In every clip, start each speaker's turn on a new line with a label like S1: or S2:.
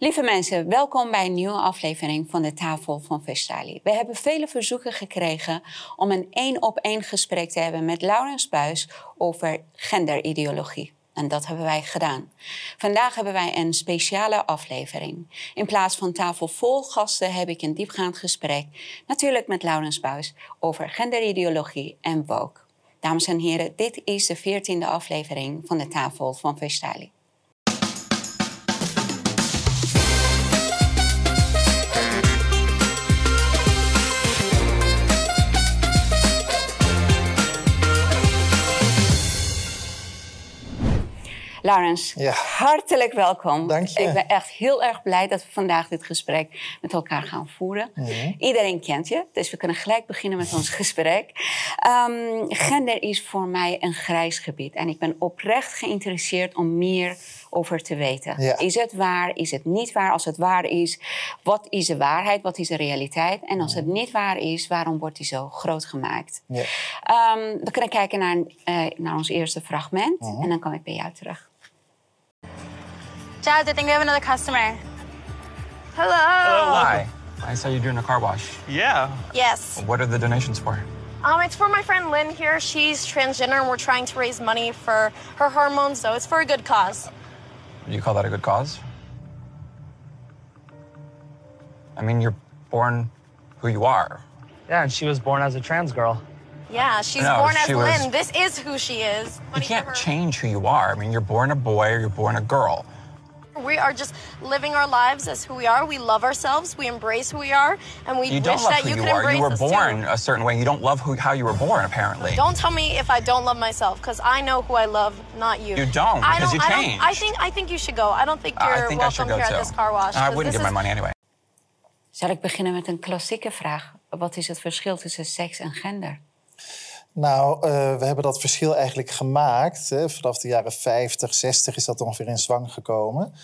S1: Lieve mensen, welkom bij een nieuwe aflevering van de Tafel van Vestali. We hebben vele verzoeken gekregen om een één-op-één gesprek te hebben met Laurens Buis over genderideologie. En dat hebben wij gedaan. Vandaag hebben wij een speciale aflevering. In plaats van tafel vol gasten heb ik een diepgaand gesprek, natuurlijk met Laurens Buis, over genderideologie en woke. Dames en heren, dit is de veertiende aflevering van de Tafel van Vestali. Laurens,
S2: Ja.
S1: hartelijk welkom.
S2: Dank je.
S1: Ik ben echt heel erg blij dat we vandaag dit gesprek met elkaar gaan voeren. Iedereen kent je, dus we kunnen gelijk beginnen met ons gesprek. Ehm, gender is voor mij een grijs gebied en ik ben oprecht geïnteresseerd om meer over te weten.
S2: Ja.
S1: Is het waar? Is het niet waar? Als het waar is, wat is de waarheid? Wat is de realiteit? En als het niet waar is, waarom wordt die zo groot gemaakt?
S2: Ja.
S1: Ehm, we kunnen kijken naar, eh, naar ons eerste fragment en dan kom ik bij jou terug.
S3: Jazz, I think we have another customer. Hello.
S4: Hi. I saw you doing a car wash.
S5: Yeah.
S3: Yes.
S4: What are the donations for?
S3: Um, it's for my friend Lynn here. She's transgender, and we're trying to raise money for her hormones. So it's for a good cause.
S4: You call that a good cause? I mean, you're born who you are.
S5: Yeah, and she was born as a trans girl.
S3: Yeah, she's
S4: No,
S3: born as
S4: she was-
S3: Lynn. This is who she is.
S4: You can't change who you are. I mean, you're born a boy or you're born a girl.
S3: We are just living our lives as who we are. We love ourselves. We embrace who we are, and we
S4: You
S3: wish
S4: don't love
S3: that
S4: who
S3: you
S4: you
S3: could
S4: are.
S3: embrace
S4: You were born
S3: too.
S4: a certain way. You don't love who, how you were born, apparently.
S3: Don't tell me if I don't love myself, because I know who I love, not you.
S4: You don't,
S3: I
S4: because
S3: don't.
S4: you
S3: I don't. I think. I think you should go. I don't think you're
S4: I think I should
S3: welcome
S4: go
S3: here
S4: too.
S3: at this car wash.
S4: I wouldn't
S3: this
S4: give my money anyway.
S1: Zal ik beginnen met een klassieke vraag? Wat is het verschil tussen seks en gender?
S2: Nou, eh, we hebben dat verschil eigenlijk gemaakt. Hè. Vanaf de jaren 50, 60 is dat ongeveer in zwang gekomen.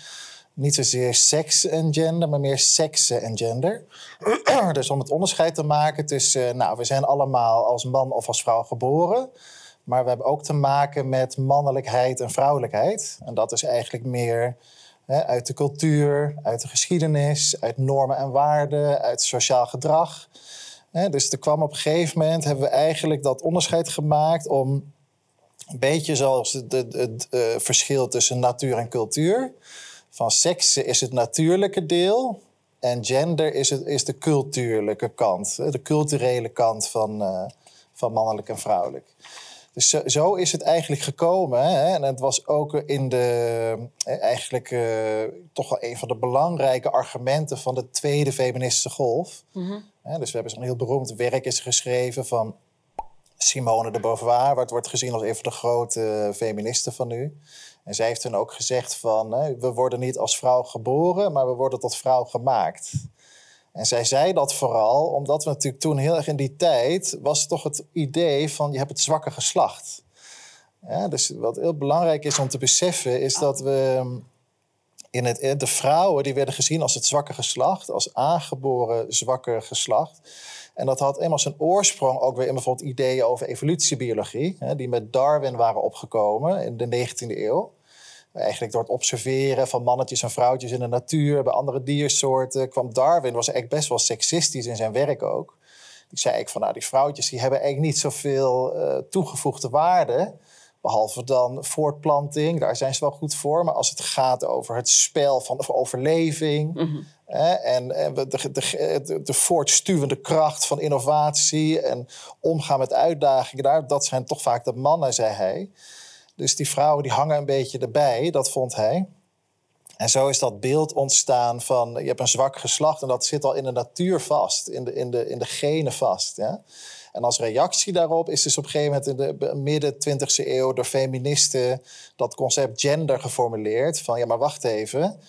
S2: Niet zozeer seks en gender, maar meer seksen en gender. dus om het onderscheid te maken tussen... Nou, we zijn allemaal als man of als vrouw geboren. Maar we hebben ook te maken met mannelijkheid en vrouwelijkheid. En dat is eigenlijk meer hè, uit de cultuur, uit de geschiedenis... uit normen en waarden, uit sociaal gedrag... Dus er kwam op een gegeven moment, hebben we eigenlijk dat onderscheid gemaakt om een beetje zoals het, het, eh, verschil tussen natuur en cultuur. Van seksen is het natuurlijke deel en gender is, het, is de cultuurlijke kant, de culturele kant van, eh, van mannelijk en vrouwelijk. Dus zo, zo is het eigenlijk gekomen. Hè? En het was ook in de, eh, eigenlijk eh, toch wel een van de belangrijke argumenten van de tweede feministische golf. Hè, dus we hebben zo'n heel beroemd werk is geschreven van Simone de Beauvoir, wat wordt gezien als een van de grote feministen van nu. En zij heeft toen ook gezegd van, hè, we worden niet als vrouw geboren, maar we worden tot vrouw gemaakt. En zij zei dat vooral omdat we natuurlijk toen heel erg in die tijd... was toch het idee van je hebt het zwakke geslacht. Ja, dus wat heel belangrijk is om te beseffen... is dat we in het, in de vrouwen die werden gezien als het zwakke geslacht... als aangeboren zwakke geslacht. En dat had eenmaal zijn oorsprong ook weer in bijvoorbeeld ideeën over evolutiebiologie... Hè, die met Darwin waren opgekomen in de 19e eeuw. Eigenlijk door het observeren van mannetjes en vrouwtjes in de natuur... bij andere diersoorten kwam Darwin, was eigenlijk best wel seksistisch in zijn werk ook. Die zei ik van, nou, die vrouwtjes die hebben eigenlijk niet zoveel eh, toegevoegde waarde... Behalve dan voortplanting, daar zijn ze wel goed voor. Maar als het gaat over het spel van de overleving... hè, en, en de, de, de, de voortstuwende kracht van innovatie... en omgaan met uitdagingen daar... dat zijn toch vaak de mannen, zei hij. Dus die vrouwen die hangen een beetje erbij, dat vond hij. En zo is dat beeld ontstaan van je hebt een zwak geslacht... en dat zit al in de natuur vast, in de, in de, in de genen vast. Ja? En als reactie daarop is dus op een gegeven moment in de midden 20e eeuw door feministen dat concept gender geformuleerd. Van ja, maar wacht even.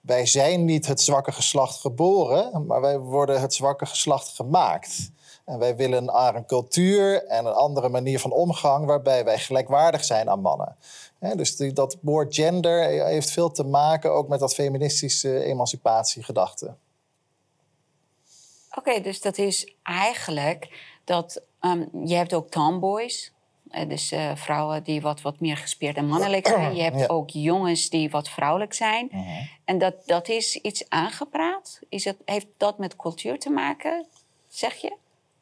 S2: Wij zijn niet het zwakke geslacht geboren, maar wij worden het zwakke geslacht gemaakt. En wij willen naar een cultuur en een andere manier van omgang waarbij wij gelijkwaardig zijn aan mannen. Dus die, dat woord gender heeft veel te maken ook met dat feministische emancipatiegedachte.
S1: Oké, dus dat is eigenlijk dat ehm, je hebt ook tomboys dus eh, vrouwen die wat, wat meer gespierd en mannelijk zijn. Je hebt
S2: Ja.
S1: ook jongens die wat vrouwelijk zijn. En dat, dat is iets aangepraat. Is het, heeft dat met cultuur te maken, zeg je?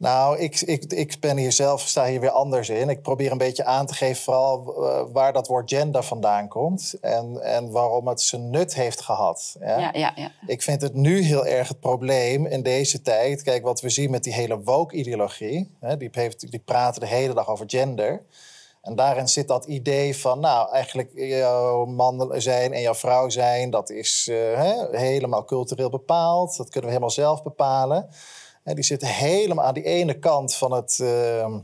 S2: Nou, ik, ik, ik ben hier zelf, sta hier weer anders in. Ik probeer een beetje aan te geven vooral eh, waar dat woord gender vandaan komt. En, en waarom het zijn nut heeft gehad. Ja?
S1: Ja, ja, ja.
S2: Ik vind het nu heel erg het probleem in deze tijd. Kijk, wat we zien met die hele woke-ideologie. Die, heeft, die praten de hele dag over gender. En daarin zit dat idee van, nou, eigenlijk jouw man zijn en jouw vrouw zijn, dat is eh, hè, helemaal cultureel bepaald. Dat kunnen we helemaal zelf bepalen. Die zitten helemaal aan die ene kant van, het, ehm,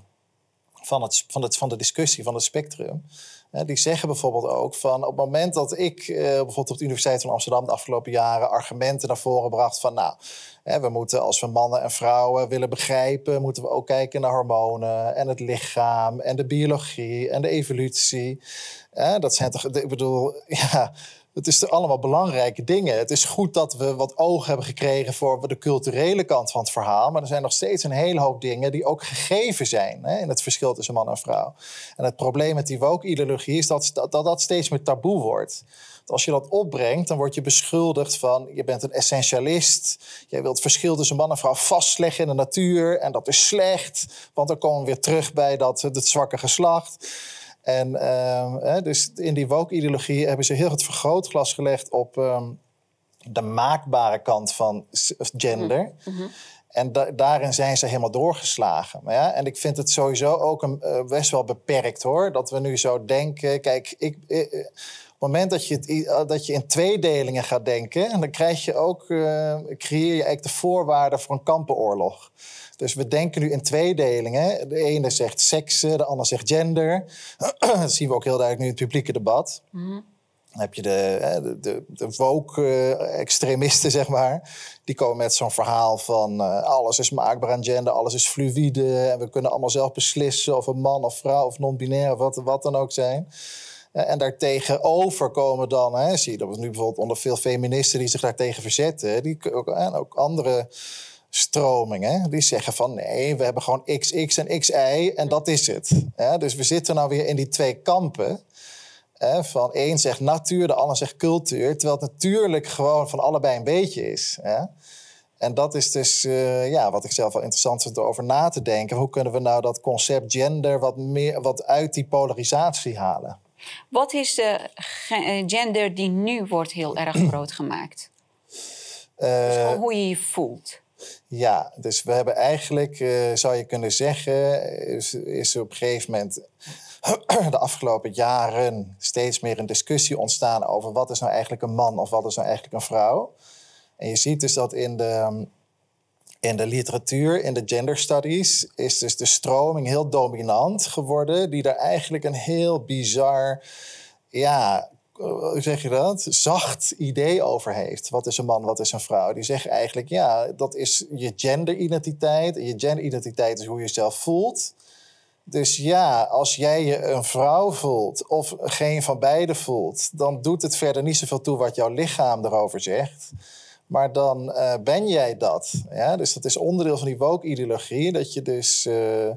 S2: van, het, van, het, van de discussie, van het spectrum. Die zeggen bijvoorbeeld ook van op het moment dat ik eh, bijvoorbeeld op de Universiteit van Amsterdam de afgelopen jaren argumenten naar voren bracht van nou, we moeten als we mannen en vrouwen willen begrijpen, moeten we ook kijken naar hormonen en het lichaam en de biologie en de evolutie. Dat zijn toch, ik bedoel, ja, het is allemaal belangrijke dingen. Het is goed dat we wat oog hebben gekregen voor de culturele kant van het verhaal. Maar er zijn nog steeds een hele hoop dingen die ook gegeven zijn hè, in het verschil tussen man en vrouw. En het probleem met die woke-ideologie is dat, dat dat steeds meer taboe wordt. Als je dat opbrengt, dan word je beschuldigd van je bent een essentialist. Jij wilt het verschil tussen man en vrouw vastleggen in de natuur. En dat is slecht, want dan komen we weer terug bij dat, het zwakke geslacht. En ehm, hè, dus in die woke-ideologie hebben ze heel het vergrootglas gelegd op ehm, de maakbare kant van gender. En da- daarin zijn ze helemaal doorgeslagen. Maar ja, en ik vind het sowieso ook een, eh, best wel beperkt hoor. Dat we nu zo denken. Kijk, ik, eh, eh, op het moment dat je, het, dat je in tweedelingen gaat denken, dan krijg je ook, eh, creëer je eigenlijk de voorwaarden voor een kampenoorlog. Dus we denken nu in tweedelingen. De ene zegt seksen, de ander zegt gender. dat zien we ook heel duidelijk nu in het publieke debat. Dan heb je de, de, de, de woke-extremisten, zeg maar. Die komen met zo'n verhaal van eh, alles is maakbaar aan gender, alles is fluïde. En we kunnen allemaal zelf beslissen of een man of vrouw of non-binair of wat, wat dan ook zijn. Eh, En daartegenover komen dan, hè, zie je dat we nu bijvoorbeeld onder veel feministen die zich daartegen verzetten. Die, en ook andere stromingen, die zeggen van nee, we hebben gewoon XX en XY en dat is het. Ja, dus we zitten nou weer in die twee kampen. Hè, van één zegt natuur, de ander zegt cultuur. Terwijl het natuurlijk gewoon van allebei een beetje is. Hè? En dat is dus eh, ja, wat ik zelf wel interessant vind om over na te denken. Hoe kunnen we nou dat concept gender wat, meer, wat uit die polarisatie halen?
S1: Wat is de eh, gender die nu wordt heel erg groot gemaakt? Gewoon hoe je je voelt.
S2: Ja, dus we hebben eigenlijk, eh, zou je kunnen zeggen, is, is op een gegeven moment de afgelopen jaren steeds meer een discussie ontstaan over wat is nou eigenlijk een man of wat is nou eigenlijk een vrouw. En je ziet dus dat in de, in de literatuur, in de gender studies, is dus de stroming heel dominant geworden, die daar eigenlijk een heel bizar, ja, hoe zeg je dat? Zacht idee over heeft. Wat is een man, wat is een vrouw? Die zeggen eigenlijk, ja, dat is je genderidentiteit. En je genderidentiteit is hoe je jezelf voelt. Dus ja, als jij je een vrouw voelt of geen van beide voelt, dan doet het verder niet zoveel toe wat jouw lichaam erover zegt. Maar dan eh, ben jij dat. Ja? Dus dat is onderdeel van die woke-ideologie. Dat je dus eh,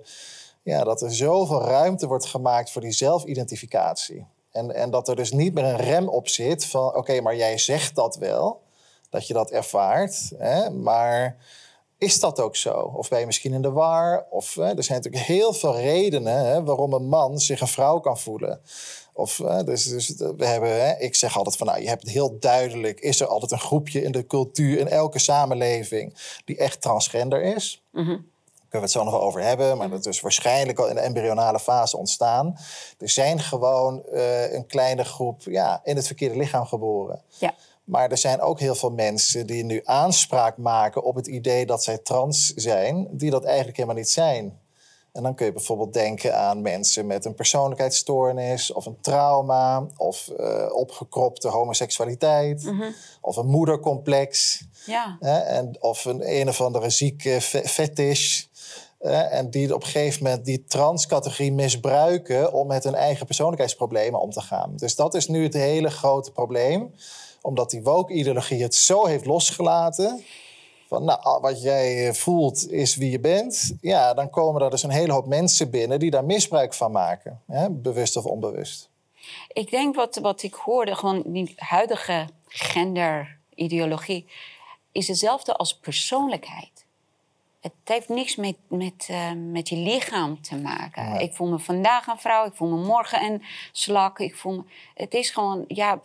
S2: ja, dat er zoveel ruimte wordt gemaakt voor die zelfidentificatie. En, en dat er dus niet meer een rem op zit van oké, maar jij zegt dat wel, dat je dat ervaart. Hè? Maar is dat ook zo? Of ben je misschien in de war? Of hè, er zijn natuurlijk heel veel redenen hè, waarom een man zich een vrouw kan voelen. Of, hè, dus, dus we hebben, ik zeg altijd van, nou, je hebt heel duidelijk, is er altijd een groepje in de cultuur, in elke samenleving, die echt transgender is. Kunnen we het zo nog wel over hebben, maar dat is waarschijnlijk al in de embryonale fase ontstaan. Er zijn gewoon eh, een kleine groep ja, in het verkeerde lichaam geboren.
S1: Ja.
S2: Maar er zijn ook heel veel mensen die nu aanspraak maken op het idee dat zij trans zijn, die dat eigenlijk helemaal niet zijn. En dan kun je bijvoorbeeld denken aan mensen met een persoonlijkheidsstoornis of een trauma of eh, opgekropte homoseksualiteit of een moedercomplex.
S1: Ja.
S2: Hè, en, of een een of andere zieke fe- fetish. En die op een gegeven moment die transcategorie misbruiken om met hun eigen persoonlijkheidsproblemen om te gaan. Dus dat is nu het hele grote probleem. Omdat die woke-ideologie het zo heeft losgelaten. Van, nou, wat jij eh, voelt is wie je bent. Ja, dan komen er dus een hele hoop mensen binnen die daar misbruik van maken. Hè? Bewust of onbewust.
S1: Ik denk wat, wat ik hoorde, gewoon die huidige genderideologie, is hetzelfde als persoonlijkheid. Het heeft niks met, met, eh, met je lichaam te maken.
S2: Nee.
S1: Ik voel me vandaag een vrouw, ik voel me morgen een slak. Ik voel me, het is gewoon, ja.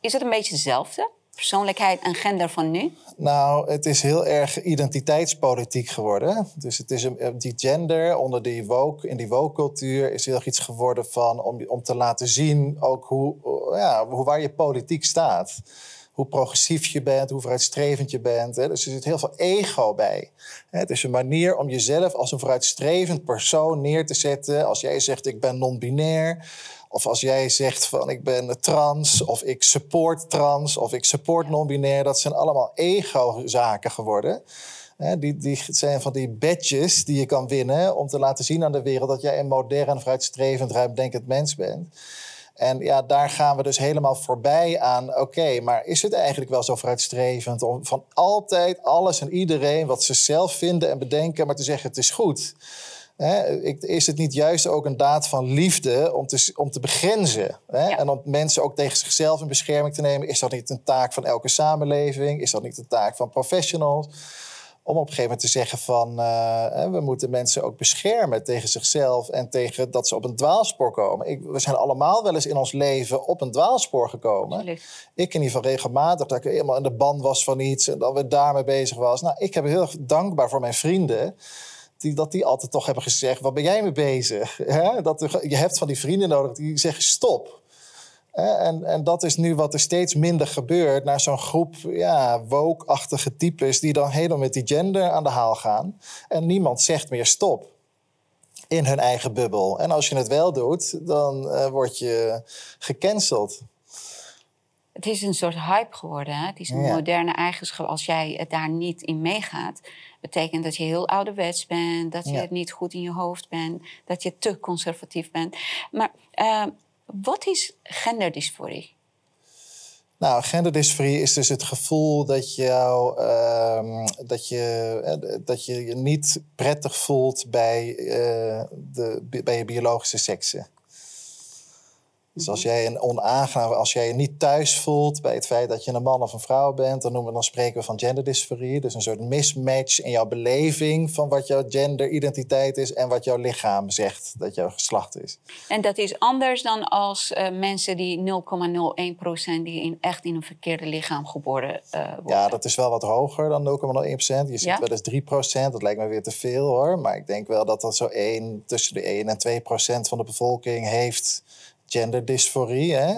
S1: Is het een beetje hetzelfde? Persoonlijkheid en gender van nu?
S2: Nou, het is heel erg identiteitspolitiek geworden. Dus het is een, die gender onder die woke, in die woke-cultuur is heel erg iets geworden van om, om te laten zien ook hoe, ja, hoe waar je politiek staat. Hoe progressief je bent, hoe vooruitstrevend je bent. Hè. Dus er zit heel veel ego bij. Het is een manier om jezelf als een vooruitstrevend persoon neer te zetten. Als jij zegt ik ben non-binair. Of als jij zegt van ik ben trans, of ik support trans, of ik support non-binair. Dat zijn allemaal ego-zaken geworden. Die, die zijn van die badges die je kan winnen om te laten zien aan de wereld dat jij een modern, vooruitstrevend, ruimdenkend mens bent. En ja, daar gaan we dus helemaal voorbij aan. Oké, maar is het eigenlijk wel zo vooruitstrevend om van altijd alles en iedereen wat ze zelf vinden en bedenken, maar te zeggen het is goed? Is het niet juist ook een daad van liefde om te, om te begrenzen?
S1: Ja.
S2: En om mensen ook tegen zichzelf in bescherming te nemen? Is dat niet een taak van elke samenleving? Is dat niet een taak van professionals? Om op een gegeven moment te zeggen van eh, we moeten mensen ook beschermen tegen zichzelf en tegen dat ze op een dwaalspoor komen. Ik, we zijn allemaal wel eens in ons leven op een dwaalspoor gekomen.
S1: Absoluut.
S2: Ik in ieder geval regelmatig dat ik helemaal in de ban was van iets en dat we daarmee bezig was. Nou, ik heb heel erg dankbaar voor mijn vrienden. Die, dat die altijd toch hebben gezegd: wat ben jij mee bezig? Dat er- je hebt van die vrienden nodig die zeggen: stop. En, en dat is nu wat er steeds minder gebeurt naar zo'n groep ja, woke-achtige types die dan helemaal met die gender aan de haal gaan. En niemand zegt meer stop in hun eigen bubbel. En als je het wel doet, dan eh, word je gecanceld.
S1: Het is een soort hype geworden. Hè? Het is een
S2: Ja.
S1: moderne eigenschap. Als jij het daar niet in meegaat, betekent dat je heel ouderwets bent, dat je
S2: Ja.
S1: het niet goed in je hoofd bent, dat je te conservatief bent. Maar eh, wat is genderdysforie?
S2: Nou, genderdysforie is dus het gevoel dat, jou, ehm, dat, je, eh, dat je je niet prettig voelt bij, eh, de, bij je biologische seksen. Dus als jij een onaangenaam, als jij je niet thuis voelt bij het feit dat je een man of een vrouw bent, dan, noemen, we- dan spreken we van genderdysforie. Dus een soort mismatch in jouw beleving van wat jouw genderidentiteit is en wat jouw lichaam zegt dat jouw geslacht is.
S1: En dat is anders dan als eh, mensen die 0,01% die in, echt in een verkeerde lichaam geboren eh, worden.
S2: Ja, dat is wel wat hoger dan 0,01%. Je ziet
S1: Ja?
S2: wel eens 3%. Dat lijkt me weer te veel hoor. Maar ik denk wel dat dat zo 1, tussen de 1 en 2% van de bevolking heeft genderdysforie. Hè?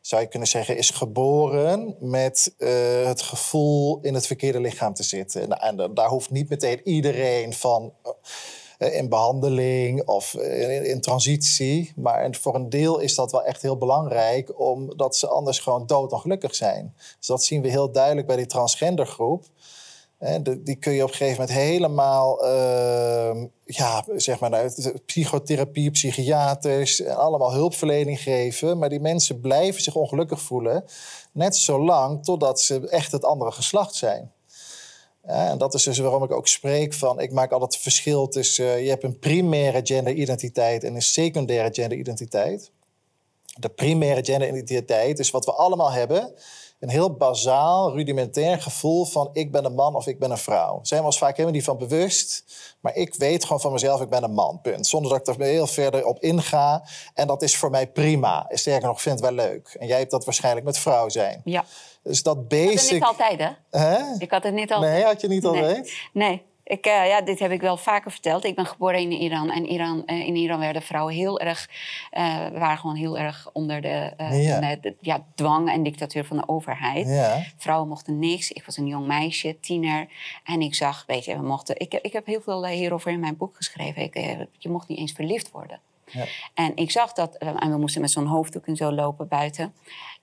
S2: Zou je kunnen zeggen, is geboren met eh, het gevoel in het verkeerde lichaam te zitten. Nou, en da- daar hoeft niet meteen iedereen van eh, in behandeling of eh, in, transitie. Maar voor een deel is dat wel echt heel belangrijk, omdat ze anders gewoon doodongelukkig zijn. Dus dat zien we heel duidelijk bij die transgendergroep. Die kun je op een gegeven moment helemaal, ehm, ja, zeg maar, nou, psychotherapie, psychiaters, en allemaal hulpverlening geven. Maar die mensen blijven zich ongelukkig voelen, net zolang totdat ze echt het andere geslacht zijn. En dat is dus waarom ik ook spreek van... ik maak altijd het verschil tussen... eh, je hebt een primaire genderidentiteit en een secundaire genderidentiteit. De primaire genderidentiteit is wat we allemaal hebben... een heel bazaal, rudimentair gevoel van... ik ben een man of ik ben een vrouw. Zijn we ons vaak helemaal niet van bewust... maar ik weet gewoon van mezelf, ik ben een man, punt. Zonder dat ik er heel verder op inga. En dat is voor mij prima. Sterker nog, ik vind het wel leuk. En jij hebt dat waarschijnlijk met vrouw zijn.
S1: Ja.
S2: Dus dat
S1: Ik had het
S2: basic...
S1: niet altijd, hè?
S2: Hè?
S1: Ik had het niet altijd.
S2: Nee, had je niet
S1: Nee.
S2: altijd?
S1: Nee. Ik, eh, ja, dit heb ik wel vaker verteld. Ik ben geboren in Iran. En Iran, eh, in Iran werden vrouwen heel erg... eh, waren gewoon heel erg onder de,
S2: Ja.
S1: de- de- ja, dwang en dictatuur van de overheid.
S2: Ja.
S1: Vrouwen mochten niks. Ik was een jong meisje, tiener. En ik zag, weet je, we mochten... Ik, heb- ik heb heel veel hierover in mijn boek geschreven. Ik, je mocht niet eens verliefd worden.
S2: Ja.
S1: En ik zag dat, eh, en we moesten met zo'n hoofddoek en zo lopen buiten.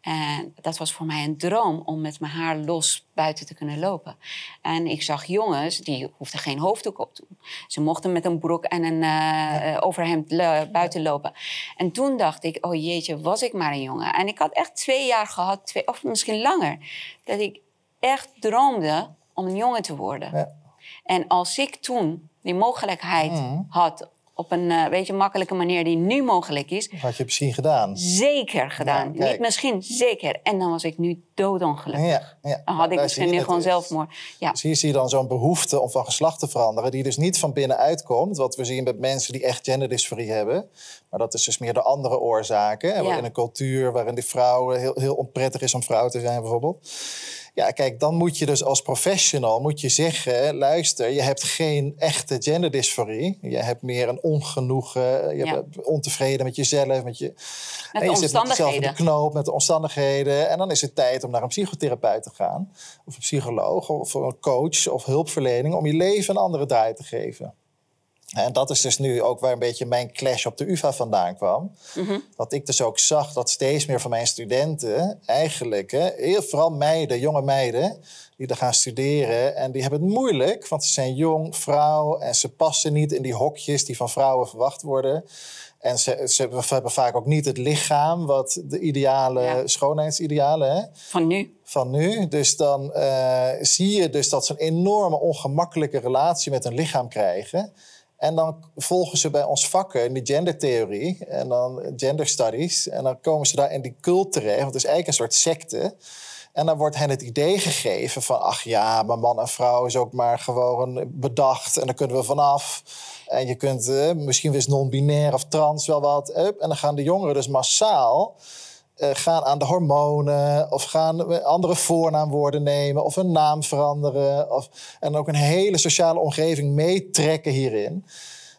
S1: En dat was voor mij een droom om met mijn haar los buiten te kunnen lopen. En ik zag jongens, die hoefden geen hoofddoek op te doen. Ze mochten met een broek en een eh, overhemd buiten lopen. En toen dacht ik, oh jeetje, was ik maar een jongen. En ik had echt twee jaar gehad, twee, of misschien langer, dat ik echt droomde om een jongen te worden.
S2: Ja.
S1: En als ik toen die mogelijkheid
S2: Mhm.
S1: had op een eh, beetje makkelijke manier die nu mogelijk is,
S2: Had je misschien gedaan.
S1: zeker gedaan.
S2: Ja.
S1: Niet misschien, zeker. En dan was ik nu doodongelukkig.
S2: Ja, ja.
S1: Dan had ik
S2: Daar
S1: misschien nu gewoon zelfmoord. Ja.
S2: Dus hier zie je dan zo'n behoefte om van geslacht te veranderen, die dus niet van binnenuit komt. Wat we zien met mensen die echt genderdysforie hebben. Maar dat is dus meer de andere oorzaken. En. In een cultuur waarin die vrouwen heel, heel onprettig is om vrouw te zijn, bijvoorbeeld. Ja, kijk, dan moet je dus als professional moet je zeggen: luister, je hebt geen echte genderdysforie. Je hebt meer een ongenoegen. Je
S1: Ja.
S2: bent ontevreden met jezelf, met je.
S1: Met
S2: en je zit met jezelf in de knoop, met de omstandigheden. En dan is het tijd om naar een psychotherapeut te gaan. Of een psycholoog, of een coach of hulpverlening. Om je leven een andere draai te geven. En dat is dus nu ook waar een beetje mijn clash op de UvA vandaan kwam.
S1: Mhm.
S2: Dat ik dus ook zag dat steeds meer van mijn studenten eigenlijk, hè, vooral meiden, jonge meiden, die er gaan studeren. En die hebben het moeilijk, want ze zijn jong, vrouw en ze passen niet in die hokjes die van vrouwen verwacht worden. En ze, ze hebben vaak ook niet het lichaam, wat de ideale
S1: Ja.
S2: schoonheidsidealen. Hè?
S1: Van nu.
S2: van nu. Dus dan eh, zie je dus dat ze een enorme ongemakkelijke relatie met hun lichaam krijgen. En dan volgen ze bij ons vakken in die gendertheorie en dan gender studies. En dan komen ze daar in die cult terecht, want het is eigenlijk een soort secte. En dan wordt hen het idee gegeven van... ach ja, maar man en vrouw is ook maar gewoon bedacht... en daar kunnen we vanaf. En je kunt eh, misschien weer non-binair of trans wel wat. Up. En dan gaan de jongeren dus massaal eh, gaan aan de hormonen... of gaan andere voornaamwoorden nemen... of een naam veranderen. Of, en ook een hele sociale omgeving meetrekken hierin...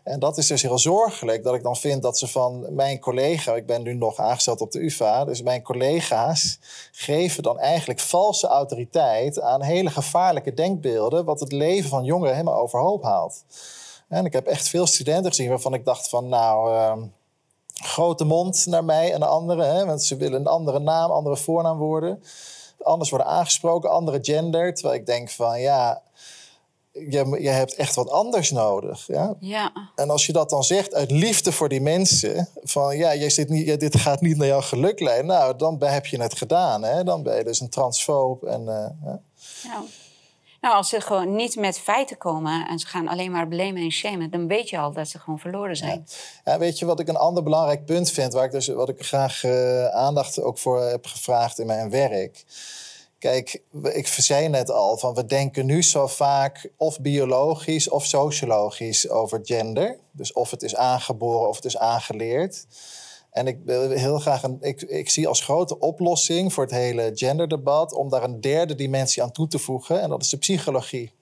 S2: En dat is dus heel zorgelijk, dat ik dan vind dat ze van mijn collega... ik ben nu nog aangesteld op de UvA, dus mijn collega's... geven dan eigenlijk valse autoriteit aan hele gevaarlijke denkbeelden... wat het leven van jongeren helemaal overhoop haalt. En ik heb echt veel studenten gezien waarvan ik dacht van... nou, ehm, grote mond naar mij en de anderen... Hè, want ze willen een andere naam, andere voornaamwoorden... anders worden aangesproken, andere gender... terwijl ik denk van ja... Je, je hebt echt wat anders nodig. Ja?
S1: Ja.
S2: En als je dat dan zegt uit liefde voor die mensen, van ja, jij zit niet, ja, dit gaat niet naar jouw geluk leiden, nou, dan heb je het gedaan. Hè? Dan ben je dus een transfoob. En, eh, ja.
S1: Nou, als ze gewoon niet met feiten komen en ze gaan alleen maar blamen en shamen, dan weet je al dat ze gewoon verloren zijn.
S2: Ja, weet je wat ik een ander belangrijk punt vind, waar ik dus, wat ik graag eh, aandacht ook voor heb gevraagd in mijn werk. Kijk, ik zei net al, van we denken nu zo vaak of biologisch of sociologisch over gender. Dus of het is aangeboren of het is aangeleerd. En ik wil heel graag een, ik, ik zie als grote oplossing voor het hele genderdebat om daar een derde dimensie aan toe te voegen. En dat is de psychologie.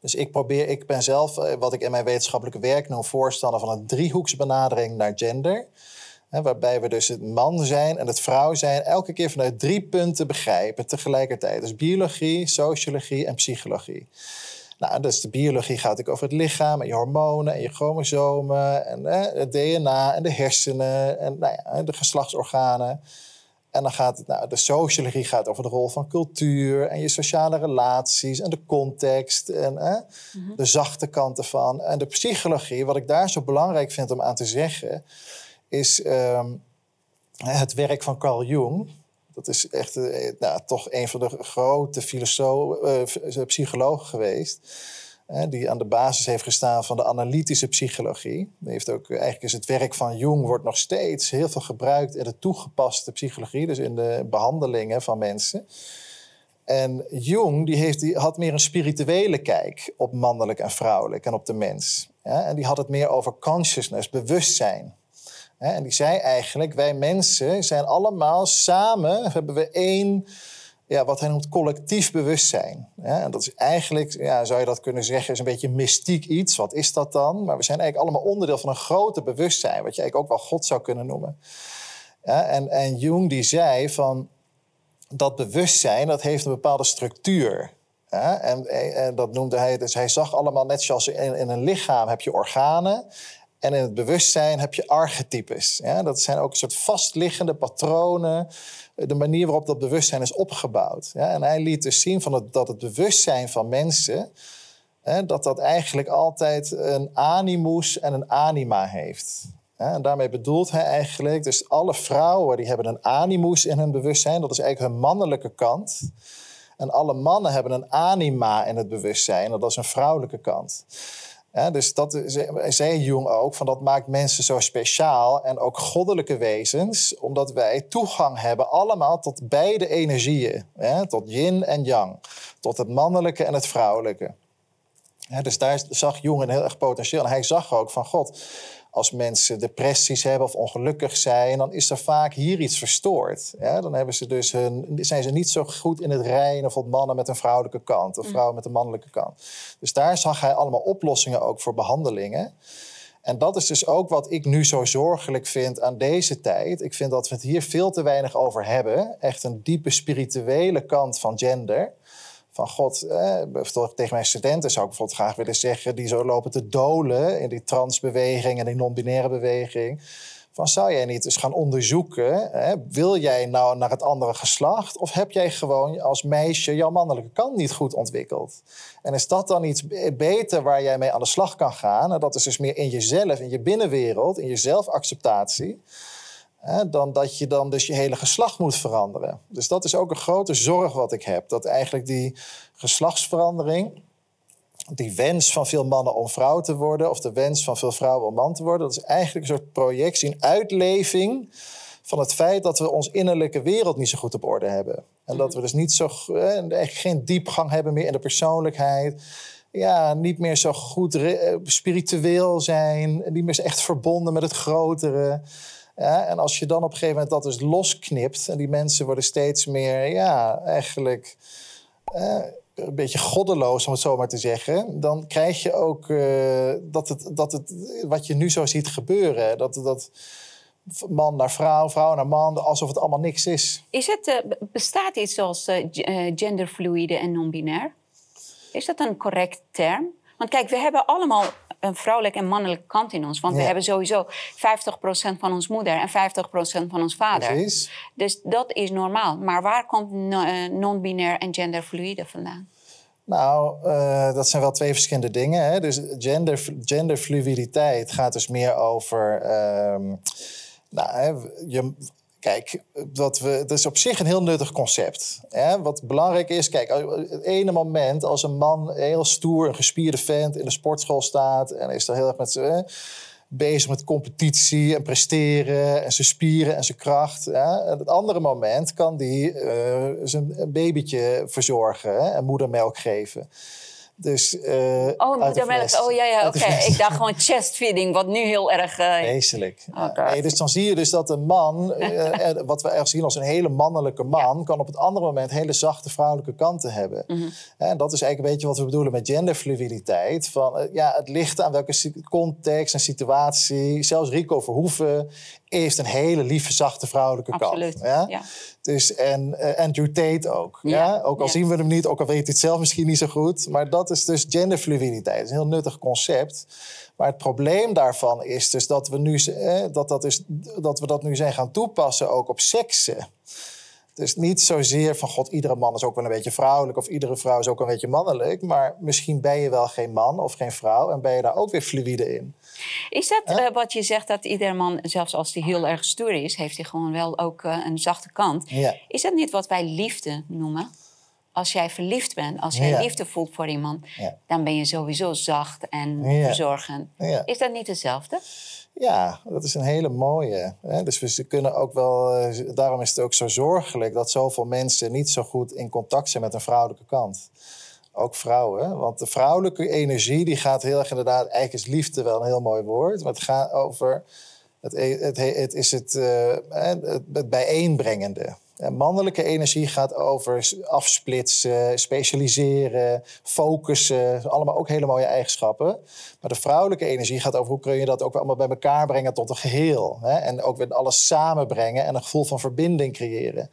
S2: Dus ik probeer, ik ben zelf, eh, wat ik in mijn wetenschappelijke werk noem, voorstander van een driehoeksbenadering naar gender. Hè, waarbij we dus het man zijn en het vrouw zijn elke keer vanuit drie punten begrijpen tegelijkertijd. Dus biologie, sociologie en psychologie. Nou, dus de biologie gaat ook over het lichaam en je hormonen en je chromosomen en eh, het DNA en de hersenen en nou ja, de geslachtsorganen. En dan gaat het, nou, de sociologie gaat over de rol van cultuur en je sociale relaties en de context en eh, de zachte kanten van. En de psychologie, wat ik daar zo belangrijk vind om aan te zeggen, is ehm, het werk van Carl Jung. Dat is echt eh, nou, toch een van de grote eh, psychologen geweest. hè, die aan de basis heeft gestaan van de analytische psychologie. Die heeft ook, eigenlijk is het werk van Jung wordt nog steeds heel veel gebruikt in de toegepaste psychologie, dus in de behandelingen van mensen. En Jung die heeft, die had meer een spirituele kijk op mannelijk en vrouwelijk en op de mens. En die had het meer over consciousness, bewustzijn. En die zei eigenlijk, wij mensen zijn allemaal samen, hebben we één, ja, wat hij noemt collectief bewustzijn. En dat is eigenlijk, ja, zou je dat kunnen zeggen, is een beetje mystiek iets. Wat is dat dan? Maar we zijn eigenlijk allemaal onderdeel van een groter bewustzijn, wat je eigenlijk ook wel God zou kunnen noemen. En, en Jung die zei van, dat bewustzijn, dat heeft een bepaalde structuur. En, en dat noemde hij, dus hij zag allemaal net zoals in een lichaam heb je organen. En in het bewustzijn heb je archetypes. Ja? Dat zijn ook een soort vastliggende patronen. De manier waarop dat bewustzijn is opgebouwd. Ja? En hij liet dus zien van dat het bewustzijn van mensen... Hè, dat dat eigenlijk altijd een animus en een anima heeft. En daarmee bedoelt hij eigenlijk... dus alle vrouwen die hebben een animus in hun bewustzijn. Dat is eigenlijk hun mannelijke kant... En alle mannen hebben een anima in het bewustzijn. Dat is een vrouwelijke kant. Ja, dus dat zei Jung ook, van dat maakt mensen zo speciaal en ook goddelijke wezens, omdat wij toegang hebben allemaal tot beide energieën, tot yin en yang, tot het mannelijke en het vrouwelijke. Dus daar zag Jung een heel erg potentieel. En hij zag ook van God, als mensen depressies hebben of ongelukkig zijn, dan is er vaak hier iets verstoord. Ja, dan hebben ze dus hun, zijn ze niet zo goed in het rijden of mannen met een vrouwelijke kant of mm. vrouwen met een mannelijke kant. Dus daar zag hij allemaal oplossingen ook voor behandelingen. En dat is dus ook wat ik nu zo zorgelijk vind aan deze tijd. Ik vind dat we het hier veel te weinig over hebben. Echt een diepe spirituele kant van gender van God, eh, tegen mijn studenten zou ik bijvoorbeeld graag willen zeggen, die zo lopen te dolen in die transbeweging en die non-binaire beweging. Van zou jij niet eens gaan onderzoeken, hè, wil jij nou naar het andere geslacht of heb jij gewoon als meisje jouw mannelijke kant niet goed ontwikkeld? En is dat dan iets beter waar jij mee aan de slag kan gaan? En dat is dus meer in jezelf, in je binnenwereld, in je zelfacceptatie dan dat je dan dus je hele geslacht moet veranderen. Dus dat is ook een grote zorg wat ik heb. Dat eigenlijk die geslachtsverandering, die wens van veel mannen om vrouw te worden, of de wens van veel vrouwen om man te worden, dat is eigenlijk een soort projectie, een uitleving van het feit dat we ons innerlijke wereld niet zo goed op orde hebben. En dat we dus niet zo, eigenlijk geen diepgang hebben meer in de persoonlijkheid. Ja, niet meer zo goed spiritueel zijn, niet meer echt verbonden met het grotere. En als je dan op een gegeven moment dat dus losknipt en die mensen worden steeds meer, ja, eigenlijk eh, een beetje goddeloos, om het zo maar te zeggen, dan krijg je ook uh, dat, het, dat het, wat je nu zo ziet gebeuren, dat, dat man naar vrouw, vrouw naar man, alsof het allemaal niks is.
S1: is het, uh, bestaat iets zoals uh, genderfluide en non-binair? Is dat een correct term? Want kijk, we hebben allemaal een vrouwelijke en mannelijke kant in ons. Want we hebben sowieso 50% van ons moeder en 50% van ons vader.
S2: Precies.
S1: Dus dat is normaal. Maar waar komt eh, non-binair en genderfluide vandaan?
S2: Nou, uh, dat zijn wel twee verschillende dingen. Hè? Dus gender, genderfluiditeit gaat dus meer over. Uh, nou, hè, je, Kijk, dat we, dat is op zich een heel nuttig concept. Hè? Wat belangrijk is, kijk, het ene moment als een man heel stoer, een gespierde vent in de sportschool staat en is er heel erg met bezig met competitie en presteren en zijn spieren en zijn kracht. Hè? Het andere moment kan die uh, zijn babytje verzorgen hè? en moedermelk geven. Dus, uh,
S1: oh, moedermelk. Oh ja, ja, oké. Ik dacht gewoon chestfeeding, wat nu heel erg... Uh...
S2: Wezenlijk. Oh, dus dan zie je dus dat een man, uh, wat we erg zien als een hele mannelijke man... kan op het andere moment hele zachte vrouwelijke kanten hebben. Mm -hmm. En dat is eigenlijk een beetje wat we bedoelen met genderfluiditeit. Van, ja, het ligt aan welke context en situatie. Zelfs Rico Verhoeven heeft een hele lieve, zachte vrouwelijke
S1: Absoluut,
S2: kant.
S1: Ja?
S2: Dus, en Andrew Tate ook. Ja. Ook al zien we hem niet, ook al weet hij het zelf misschien niet zo goed. Maar dat is dus genderfluiditeit. Dat is een heel nuttig concept. Maar het probleem daarvan is dus dat we, nu, eh, dat, dat, is, dat we dat nu zijn gaan toepassen ook op seksen. Dus niet zozeer van god, iedere man is ook wel een beetje vrouwelijk of iedere vrouw is ook een beetje mannelijk. Maar misschien ben je wel geen man of geen vrouw en ben je daar ook weer fluïde in.
S1: Is dat uh, wat je zegt dat iedere man, zelfs als hij heel erg stoer is, heeft hij gewoon wel ook uh, een zachte kant? Is dat niet wat wij liefde noemen? Als jij verliefd bent, als jij
S2: Ja.
S1: liefde voelt voor iemand,
S2: Ja.
S1: dan ben je sowieso zacht en
S2: Ja.
S1: verzorgend. Is dat niet hetzelfde?
S2: Ja, dat is een hele mooie. Hè? Dus we kunnen ook wel. eh, Daarom is het ook zo zorgelijk dat zoveel mensen niet zo goed in contact zijn met een vrouwelijke kant. Ook vrouwen. Want de vrouwelijke energie die gaat heel erg inderdaad. Eigenlijk is liefde wel een heel mooi woord. Maar het gaat over. Het, het, het is het, eh, het, het bijeenbrengende. En mannelijke energie gaat over afsplitsen, specialiseren, focussen. Allemaal ook hele mooie eigenschappen. Maar de vrouwelijke energie gaat over hoe kun je dat ook allemaal bij elkaar brengen tot een geheel. Hè? En ook weer alles samenbrengen en een gevoel van verbinding creëren.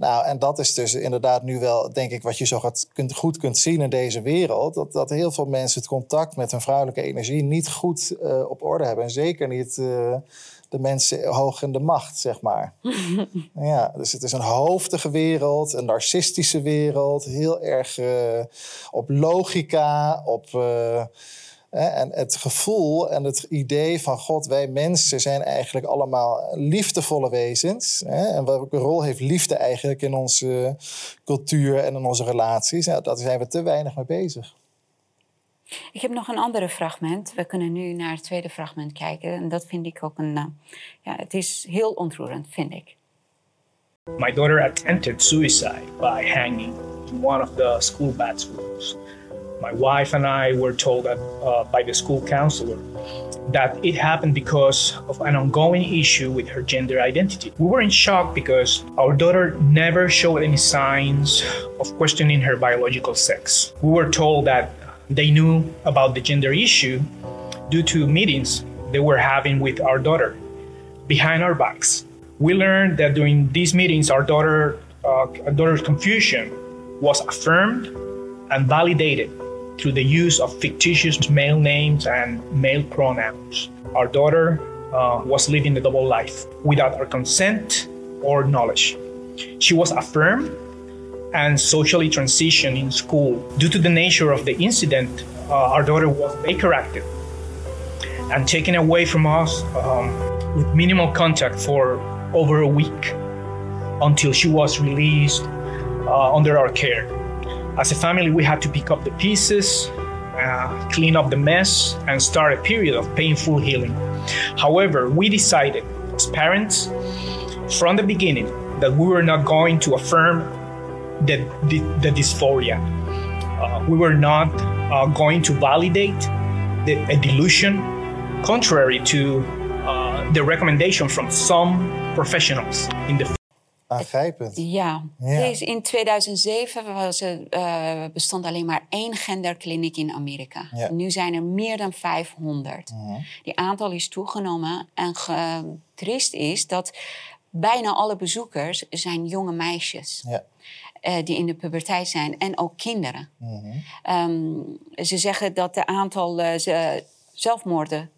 S2: Nou, en dat is dus inderdaad nu wel, denk ik, wat je zo goed kunt zien in deze wereld. Dat, dat heel veel mensen het contact met hun vrouwelijke energie niet goed eh, op orde hebben. En zeker niet eh, de mensen hoog in de macht, zeg maar. ja, dus het is een hoofdige wereld, een narcistische wereld. Heel erg eh, op logica, op... eh, En het gevoel en het idee van God, wij mensen zijn eigenlijk allemaal liefdevolle wezens. En welke rol heeft liefde eigenlijk in onze cultuur en in onze relaties? Ja, daar zijn we te weinig mee bezig.
S1: Ik heb nog een andere fragment. We kunnen nu naar het tweede fragment kijken. En dat vind ik ook een. Uh, ja, het is heel ontroerend, vind ik.
S6: My daughter attempted suicide by hanging in one of the school bathrooms. My wife and I were told that, uh, by the school counselor that it happened because of an ongoing issue with her gender identity. We were in shock because our daughter never showed any signs of questioning her biological sex. We were told that they knew about the gender issue due to meetings they were having with our daughter behind our backs. We learned that during these meetings, our daughter, uh, our daughter's confusion was affirmed and validated through the use of fictitious male names and male pronouns. Our daughter uh, was living a double life without our consent or knowledge. She was affirmed and socially transitioned in school. Due to the nature of the incident, uh, our daughter was Baker active and taken away from us um, with minimal contact for over a week until she was released uh, under our care. As a family, we had to pick up the pieces, uh, clean up the mess, and start a period of painful healing. However, we decided as parents from the beginning that we were not going to affirm the, the, the dysphoria. Uh, we were not uh, going to validate the, a delusion, contrary to uh, the recommendation from some professionals in the
S2: Aangrijpend.
S1: Ja, ja. in 2007 was er, uh, bestond alleen maar één genderkliniek in Amerika. Ja. Nu zijn er meer dan 500. Uh -huh. Die aantal is toegenomen. En triest is dat bijna alle bezoekers zijn jonge meisjes. Ja. Uh, die in de puberteit zijn en ook kinderen. -huh. um, ze zeggen dat de aantal uh, zelfmoorden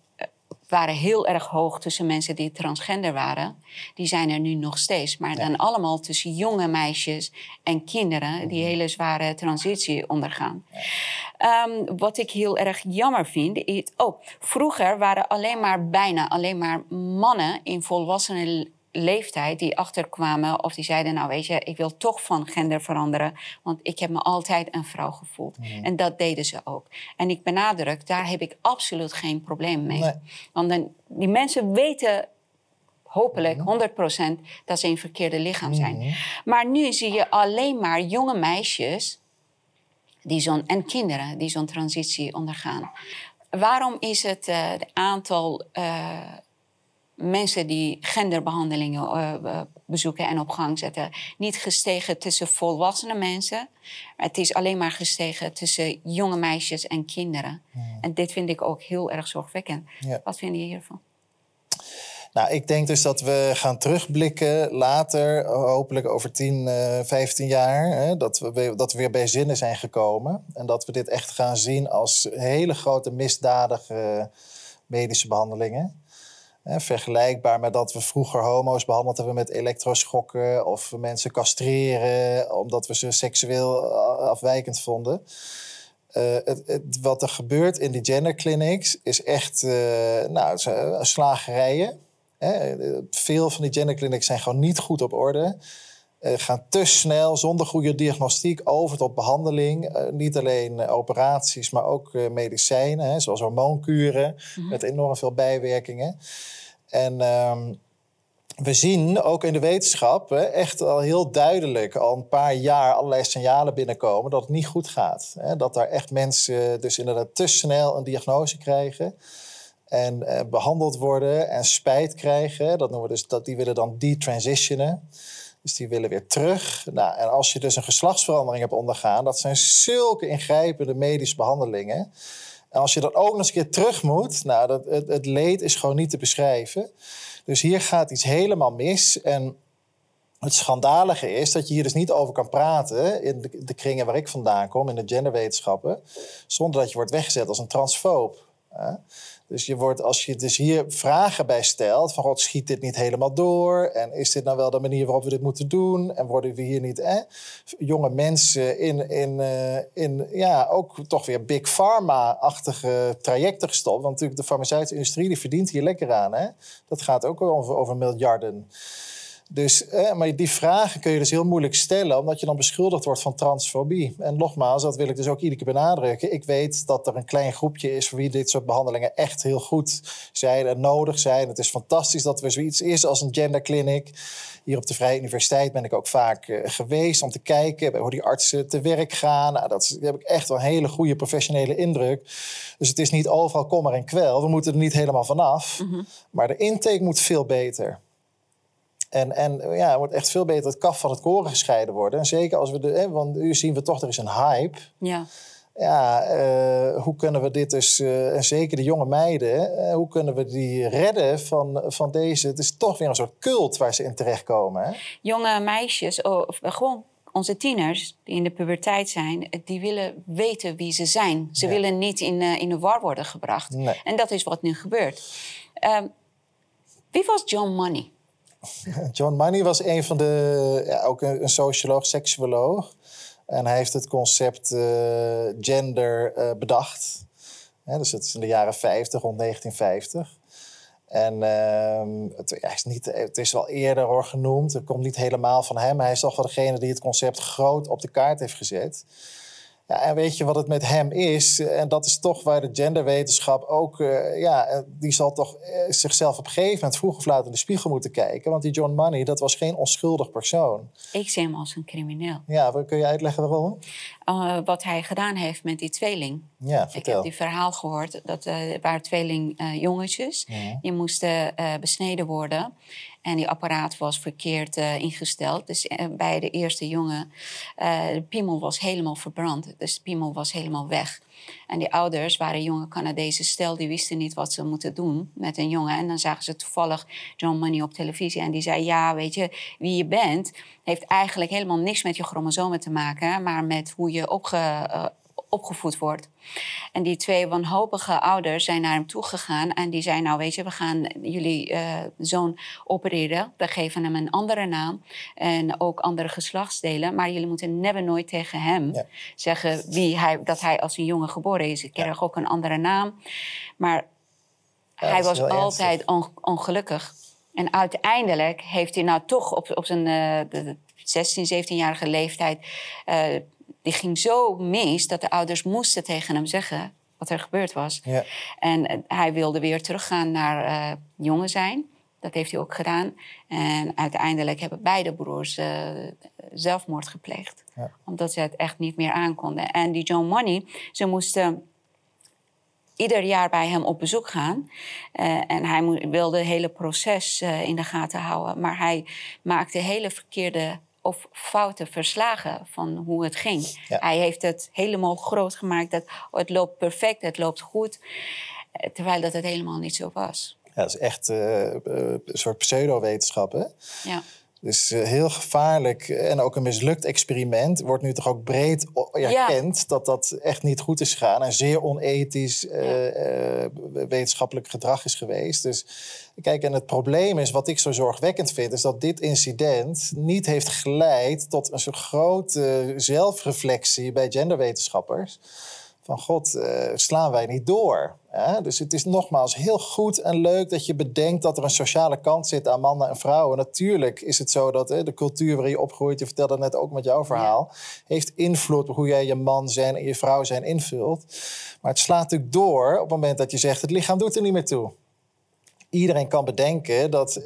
S1: waren heel erg hoog tussen mensen die transgender waren. Die zijn er nu nog steeds. Maar dan allemaal tussen jonge meisjes en kinderen die mhm. hele zware transitie ondergaan. Um, wat ik heel erg jammer vind, is... Oh, vroeger waren alleen maar, bijna alleen maar mannen in volwassenen leeftijd die achterkwamen of die zeiden: Nou, weet je, ik wil toch van gender veranderen, want ik heb me altijd een vrouw gevoeld. Mhm. En dat deden ze ook. En ik benadruk, daar heb ik absoluut geen probleem mee. Want dan, die mensen weten hopelijk 100% mhm. dat ze een verkeerde lichaam zijn. Mhm. Maar nu zie je alleen maar jonge meisjes die zo'n, en kinderen die zo'n transitie ondergaan. Waarom is het uh, aantal. Uh, mensen die genderbehandelingen uh, bezoeken en op gang zetten, niet gestegen tussen volwassene mensen. Het is alleen maar gestegen tussen jonge meisjes en kinderen. Hmm. En dit vind ik ook heel erg zorgwekkend. Wat vind je hiervan?
S2: Nou, ik denk dus dat we gaan terugblikken later, hopelijk over 10, uh, 15 jaar, hè, dat, we, dat we weer bij zinnen zijn gekomen. En dat we dit echt gaan zien als hele grote misdadige medische behandelingen vergelijkbaar met dat we vroeger homo's behandeld hebben met elektroschokken of mensen castreren omdat we ze seksueel eh, afwijkend vonden. Het, wat er gebeurt in die genderclinics is echt uh, nou, slagerijen. Hè. Veel van die genderclinics zijn gewoon niet goed op orde. Uh, gaan te snel, zonder goede diagnostiek, over tot behandeling. niet alleen operaties, maar ook medicijnen, hè, zoals hormoonkuren, mm met enorm veel bijwerkingen. En um, we zien ook in de wetenschap hè, echt al heel duidelijk al een paar jaar allerlei signalen binnenkomen dat het niet goed gaat. Hè? Dat daar echt mensen dus inderdaad te snel een diagnose krijgen en eh, behandeld worden en spijt krijgen. Dat noemen we dus, dat, die willen dan detransitionen. Dus die willen weer terug. Nou, en als je dus een geslachtsverandering hebt ondergaan, dat zijn zulke ingrijpende medische behandelingen. En als je dan ook nog eens een keer terug moet, nou, dat, het, leed is gewoon niet te beschrijven. Dus hier gaat iets helemaal mis. En het schandalige is dat je hier dus niet over kan praten in de, kringen waar ik vandaan kom, in de genderwetenschappen, zonder dat je wordt weggezet als een transfoob. Hè? Dus je wordt, als je dus hier vragen bij stelt, van god, schiet dit niet helemaal door? En is dit nou wel de manier waarop we dit moeten doen? En worden we hier niet hè, jonge mensen in, in, eh, in ja, ook toch weer big pharma-achtige trajecten gestopt? Want natuurlijk de farmaceutische industrie die verdient hier lekker aan. Hè? Dat gaat ook over, over miljarden. Dus, eh, maar die vragen kun je dus heel moeilijk stellen, omdat je dan beschuldigd wordt van transfobie. En nogmaals, dat wil ik dus ook iedere keer benadrukken. Ik weet dat er een klein groepje is voor wie dit soort behandelingen echt heel goed zijn en nodig zijn. Het is fantastisch dat er zoiets is als een genderclinic. Hier op de Vrije Universiteit ben ik ook vaak uh, geweest om te kijken hoe die artsen te werk gaan. Nou, dat is, daar heb ik echt wel een hele goede professionele indruk. Dus het is niet overal kommer en kwel. We moeten er niet helemaal vanaf. Mm Maar de intake moet veel beter. En, en ja, er wordt echt veel beter het kaf van het koren gescheiden worden. En zeker als we de, hè, want nu zien we toch, er is een hype.
S1: Ja.
S2: Ja, uh, hoe kunnen we dit dus, uh, en zeker de jonge meiden, uh, hoe kunnen we die redden van, van deze? Het is toch weer een soort cult waar ze in terechtkomen. Hè?
S1: Jonge meisjes, of gewoon onze tieners die in de puberteit zijn, die willen weten wie ze zijn. Ze ja. willen niet in, in de war worden gebracht.
S2: Nee.
S1: En dat is wat nu gebeurt. Ehm, wie was John Money?
S2: John Money was een van de, ja, ook een, socioloog, seksuoloog. En hij heeft het concept uh, gender uh, bedacht. Dus het is in de jaren 50, rond 1950. En uh, het, is niet, het is wel eerder hoor, genoemd. Het komt niet helemaal van hem. Hij is toch wel degene die het concept groot op de kaart heeft gezet. Ja, en weet je wat het met hem is? En dat is toch waar de genderwetenschap ook... Uh, ja, die zal toch uh, zichzelf op een gegeven moment vroeg of laat in de spiegel moeten kijken. Want die John Money, dat was geen onschuldig persoon.
S1: Ik zie hem als een crimineel.
S2: Ja, kun je uitleggen waarom?
S1: Uh, wat hij gedaan heeft met die tweeling.
S2: Ja, vertel.
S1: Ik heb die verhaal gehoord. Dat waren tweeling jongetjes.
S2: Ja.
S1: Die moesten besneden worden. En die apparaat was verkeerd uh, ingesteld. Dus uh, bij de eerste jongen, uh, de piemel was helemaal verbrand. Dus de piemel was helemaal weg. En die ouders waren jonge Canadezen stel, die wisten niet wat ze moeten doen met een jongen. En dan zagen ze toevallig John Money op televisie. En die zei, ja, weet je, wie je bent... heeft eigenlijk helemaal niks met je chromosomen te maken... maar met hoe je opge, opgevoed wordt. En die twee wanhopige ouders zijn naar hem toegegaan en die zeiden: Nou, weet je, we gaan jullie uh, zoon opereren. We geven hem een andere naam en ook andere geslachtsdelen. Maar jullie moeten never nooit tegen hem
S2: ja.
S1: zeggen wie hij, dat hij als een jongen geboren is. Ik kreeg ja. ook een andere naam. Maar ja, hij was altijd on, ongelukkig. En uiteindelijk heeft hij nou toch op, op zijn uh, 16, 17-jarige leeftijd. Uh, die ging zo mis dat de ouders moesten tegen hem zeggen wat er gebeurd was.
S2: Ja.
S1: En hij wilde weer teruggaan naar uh, jongen zijn. Dat heeft hij ook gedaan. En uiteindelijk hebben beide broers uh, zelfmoord gepleegd.
S2: Ja.
S1: Omdat ze het echt niet meer aankonden. En die John Money, ze moesten ieder jaar bij hem op bezoek gaan. Uh, en hij wilde het hele proces uh, in de gaten houden. Maar hij maakte hele verkeerde of foute verslagen van hoe het ging.
S2: Ja.
S1: Hij heeft het helemaal groot gemaakt. Dat oh, het loopt perfect, het loopt goed. Terwijl dat het helemaal niet zo was.
S2: Ja, dat is echt uh, een soort pseudowetenschap, hè?
S1: Ja.
S2: Dus uh, heel gevaarlijk en ook een mislukt experiment. Wordt nu toch ook breed erkend ja. dat dat echt niet goed is gegaan. En zeer onethisch uh, uh, wetenschappelijk gedrag is geweest. Dus kijk, en het probleem is, wat ik zo zorgwekkend vind... is dat dit incident niet heeft geleid tot een soort grote zelfreflectie bij genderwetenschappers van god, uh, slaan wij niet door. Hè? Dus het is nogmaals heel goed en leuk dat je bedenkt dat er een sociale kant zit aan mannen en vrouwen. Natuurlijk is het zo dat hè, de cultuur waarin je opgroeit, je vertelde net ook met jouw verhaal, heeft invloed op hoe jij je man zijn en je vrouw zijn invult. Maar het slaat natuurlijk door op het moment dat je zegt, het lichaam doet er niet meer toe iedereen kan bedenken dat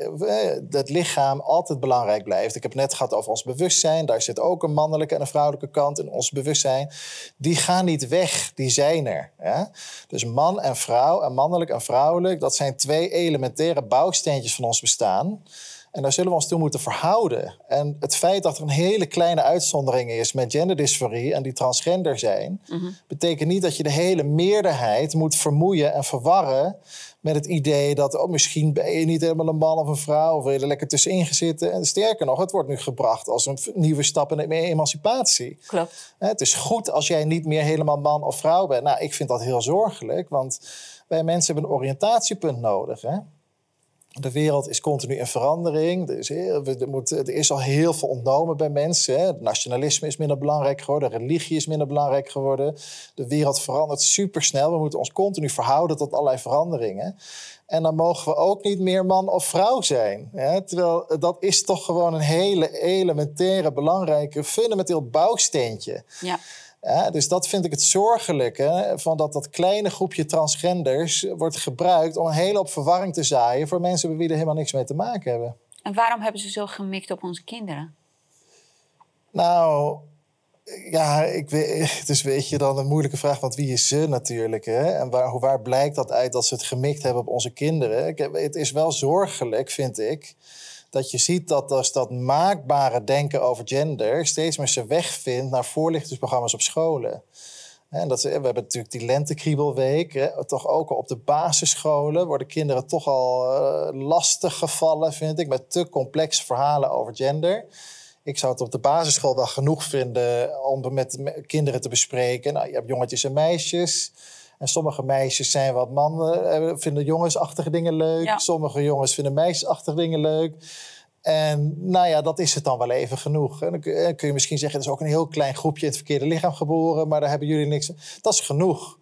S2: het lichaam altijd belangrijk blijft. Ik heb het net gehad over ons bewustzijn. Daar zit ook een mannelijke en een vrouwelijke kant in ons bewustzijn. Die gaan niet weg, die zijn er. Dus man en vrouw, en mannelijk en vrouwelijk, dat zijn twee elementaire bouwsteentjes van ons bestaan. En daar zullen we ons toe moeten verhouden. En het feit dat er een hele kleine uitzondering is met genderdysforie en die transgender zijn, betekent niet dat je de hele meerderheid moet vermoeien en verwarren met het idee dat oh, misschien ben je niet helemaal een man of een vrouw of wil je er lekker tussenin gezitten. En sterker nog, het wordt nu gebracht als een nieuwe stap in de emancipatie.
S1: Klopt.
S2: Het is goed als jij niet meer helemaal man of vrouw bent. Nou, ik vind dat heel zorgelijk, want wij mensen hebben een oriëntatiepunt nodig. Hè? De wereld is continu in verandering. Er is, heel, er, moet, er is al heel veel ontnomen bij mensen. Het nationalisme is minder belangrijk geworden. Religie is minder belangrijk geworden. De wereld verandert supersnel. We moeten ons continu verhouden tot allerlei veranderingen. En dan mogen we ook niet meer man of vrouw zijn. Hè? Terwijl dat is toch gewoon een hele elementaire, belangrijke, fundamenteel bouwsteentje.
S1: Ja.
S2: Ja, dus dat vind ik het zorgelijke, van dat dat kleine groepje transgenders wordt gebruikt om een hele hoop verwarring te zaaien voor mensen bij wie er helemaal niks mee te maken hebben.
S1: En waarom hebben ze zo gemikt op onze kinderen?
S2: Nou, ja, ik weet, dus weet je dan een moeilijke vraag, want wie is ze natuurlijk? Hè? En waar, waar blijkt dat uit dat ze het gemikt hebben op onze kinderen? Ik, heb- het is wel zorgelijk, vind ik, dat je ziet dat als dat maakbare denken over gender steeds meer zijn weg vindt naar voorlichtingsprogramma's op scholen. En dat, we hebben natuurlijk die lentekriebelweek. Hè, toch ook op de basisscholen worden kinderen toch al eh, lastig gevallen, vind ik, met te complexe verhalen over gender. Ik zou het op de basisschool wel genoeg vinden om met kinderen te bespreken. Nou, je hebt jongetjes en meisjes. En sommige meisjes zijn wat mannen, eh, vinden jongensachtige dingen leuk.
S1: Ja.
S2: Sommige jongens vinden meisjesachtige dingen leuk. En nou ja, dat is het dan wel even genoeg. En dan kun eh, kun je misschien zeggen, het is ook een heel klein groepje in het verkeerde lichaam geboren, maar daar hebben jullie niks. Dat is genoeg.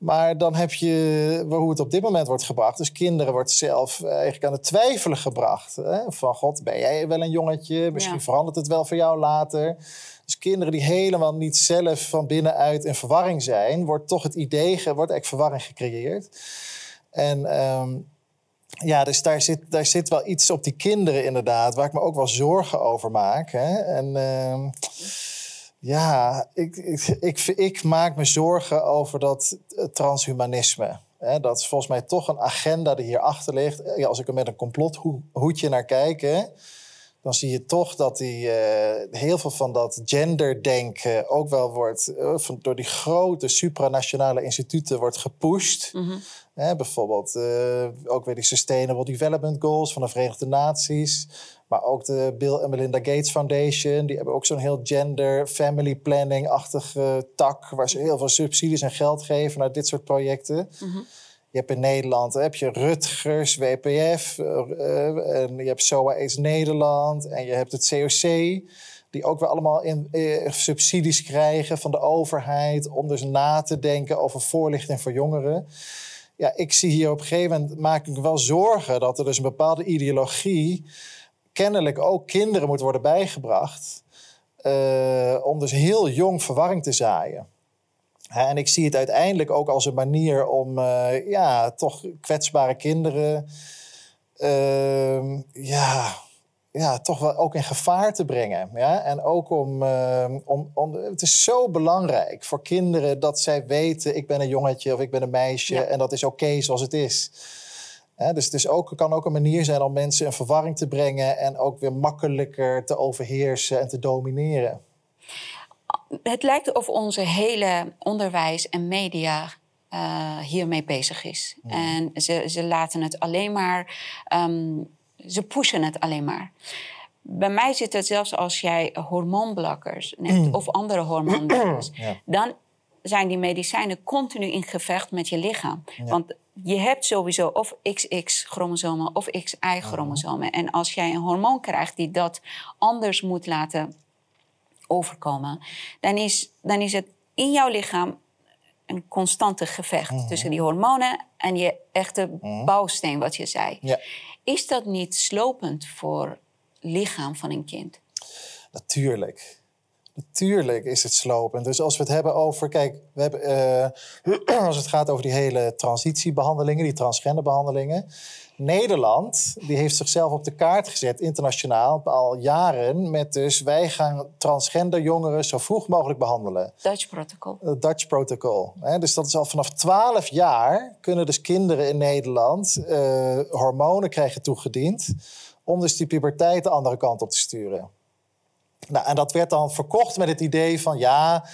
S2: Maar dan heb je hoe het op dit moment wordt gebracht. Dus kinderen wordt zelf eigenlijk aan het twijfelen gebracht. Hè? Van god, ben jij wel een jongetje? Misschien
S1: Ja.
S2: verandert het wel voor jou later. Dus kinderen die helemaal niet zelf van binnenuit in verwarring zijn, wordt toch het idee, wordt eigenlijk verwarring gecreëerd. En ehm, ja, dus daar zit, daar zit wel iets op die kinderen inderdaad, waar ik me ook wel zorgen over maak. Hè? En ehm, ja, ik, ik, ik, ik maak me zorgen over dat eh, transhumanisme. Hè, dat is volgens mij toch een agenda die hierachter ligt. Ja, als ik er met een complothoedje naar kijk, hè, dan zie je toch dat die, eh, heel veel van dat genderdenken ook wel wordt eh, van, door die grote supranationale instituten wordt gepusht. Hè, bijvoorbeeld ook weer die Sustainable Development Goals van de Verenigde Naties. Maar ook de Bill en Melinda Gates Foundation. Die hebben ook zo'n heel gender, family planning-achtige tak. Waar ze heel veel subsidies en geld geven naar dit soort projecten. Je hebt in Nederland heb je Rutgers, WPF. eh, eh, en je hebt SOA AIDS Nederland. En je hebt het COC. Die ook weer allemaal in, eh, subsidies krijgen van de overheid. Om dus na te denken over voorlichting voor jongeren ja, ik zie hier op een gegeven moment maak ik me wel zorgen dat er dus een bepaalde ideologie kennelijk ook kinderen moet worden bijgebracht. eh, om dus heel jong verwarring te zaaien. Hè, en ik zie het uiteindelijk ook als een manier om eh, ja, toch kwetsbare kinderen ehm, ja, ja, toch wel ook in gevaar te brengen. Ja? En ook om, ehm, om, om. Het is zo belangrijk voor kinderen dat zij weten: ik ben een jongetje of ik ben een meisje.
S1: Ja.
S2: En dat is oké zoals het is. Dus het is ook, kan ook een manier zijn om mensen in verwarring te brengen. En ook weer makkelijker te overheersen en te domineren.
S1: Het lijkt of onze hele onderwijs en media eh, hiermee bezig is. En ze, ze laten het alleen maar, ehm, ze pushen het alleen maar. Bij mij zit het zelfs als jij hormoonblokkers neemt of andere hormoonblokkers,
S2: Ja.
S1: dan zijn die medicijnen continu in gevecht met je lichaam. Want je hebt sowieso of XX-chromosomen of XY-chromosomen. En als jij een hormoon krijgt die dat anders moet laten overkomen, dan is, dan is het in jouw lichaam een constante gevecht tussen die hormonen en je echte bouwsteen, wat je zei.
S2: Ja.
S1: Is dat niet slopend voor lichaam van een kind?
S2: Natuurlijk. Natuurlijk is het slopend. Dus als we het hebben over. Kijk, we hebben, eh, als het gaat over die hele transitiebehandelingen, die transgenderbehandelingen. Nederland die heeft zichzelf op de kaart gezet, internationaal, al jaren. Met dus wij gaan transgender jongeren zo vroeg mogelijk behandelen.
S1: Dutch protocol.
S2: Het Dutch Protocol. Hè? Dus dat is al vanaf 12 jaar kunnen dus kinderen in Nederland eh, hormonen krijgen toegediend om dus die puberteit de andere kant op te sturen. Nou, en dat werd dan verkocht met het idee van ja,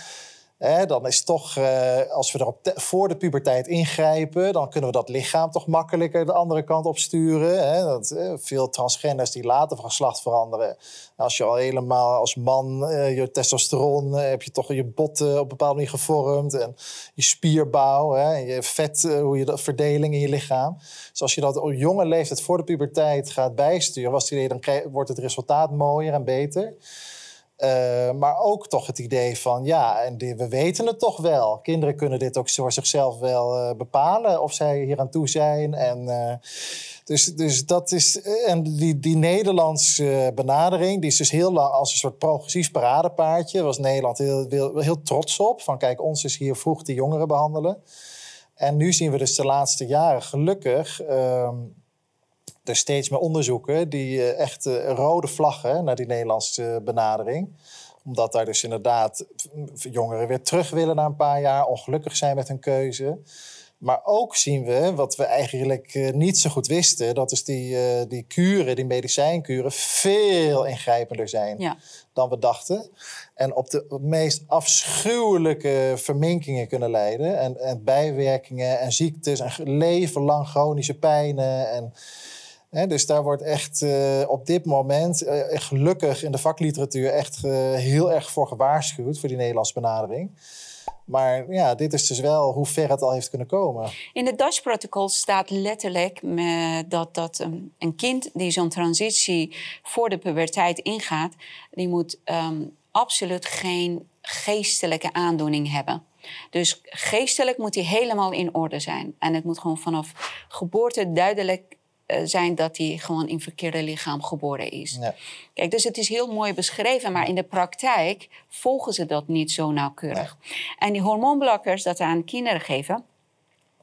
S2: dan is toch, eh, als we er voor de puberteit ingrijpen, dan kunnen we dat lichaam toch makkelijker de andere kant op sturen. Hè. Dat, eh, veel transgenders die later van geslacht veranderen. Als je al helemaal als man eh, je testosteron, heb je toch je botten op een bepaalde manier gevormd en je spierbouw, en je vet, hoe je de verdeling in je lichaam. Dus als je dat op jonge leeftijd voor de puberteit gaat bijsturen, was het idee, dan wordt het resultaat mooier en beter. Uh, maar ook toch het idee van, ja, en we weten het toch wel. Kinderen kunnen dit ook voor zichzelf wel uh, bepalen of zij hier aan toe zijn. En, uh, dus, dus dat is, en die, die Nederlandse benadering, die is dus heel lang als een soort progressief paradepaardje. was Nederland heel, heel, heel, trots op. Van kijk, ons is hier vroeg de jongeren behandelen. En nu zien we dus de laatste jaren gelukkig ehm, er steeds meer onderzoeken die uh, echt uh, rode vlaggen naar die Nederlandse benadering. Omdat daar dus inderdaad jongeren weer terug willen na een paar jaar, ongelukkig zijn met hun keuze. Maar ook zien we, wat we eigenlijk niet zo goed wisten, dat dus die, die kuren, die medicijnkuren, veel ingrijpender zijn ja. dan we dachten. En op de meest afschuwelijke verminkingen kunnen leiden. En, en bijwerkingen en ziektes en leven lang chronische pijnen. En, dus daar wordt echt uh, op dit moment, uh, gelukkig in de vakliteratuur, echt uh, heel erg voor gewaarschuwd voor die Nederlandse benadering. Maar ja, dit is dus wel hoe ver het al heeft kunnen komen.
S1: In het Dutch-protocol staat letterlijk dat, dat een kind die zo'n transitie voor de puberteit ingaat, die moet um, absoluut geen geestelijke aandoening hebben. Dus geestelijk moet hij helemaal in orde zijn. En het moet gewoon vanaf geboorte duidelijk eh, zijn dat hij gewoon in verkeerde lichaam geboren is. Kijk, dus het is heel mooi beschreven, maar in de praktijk volgen ze dat niet zo nauwkeurig. En die hormoonblokkers dat ze aan kinderen geven.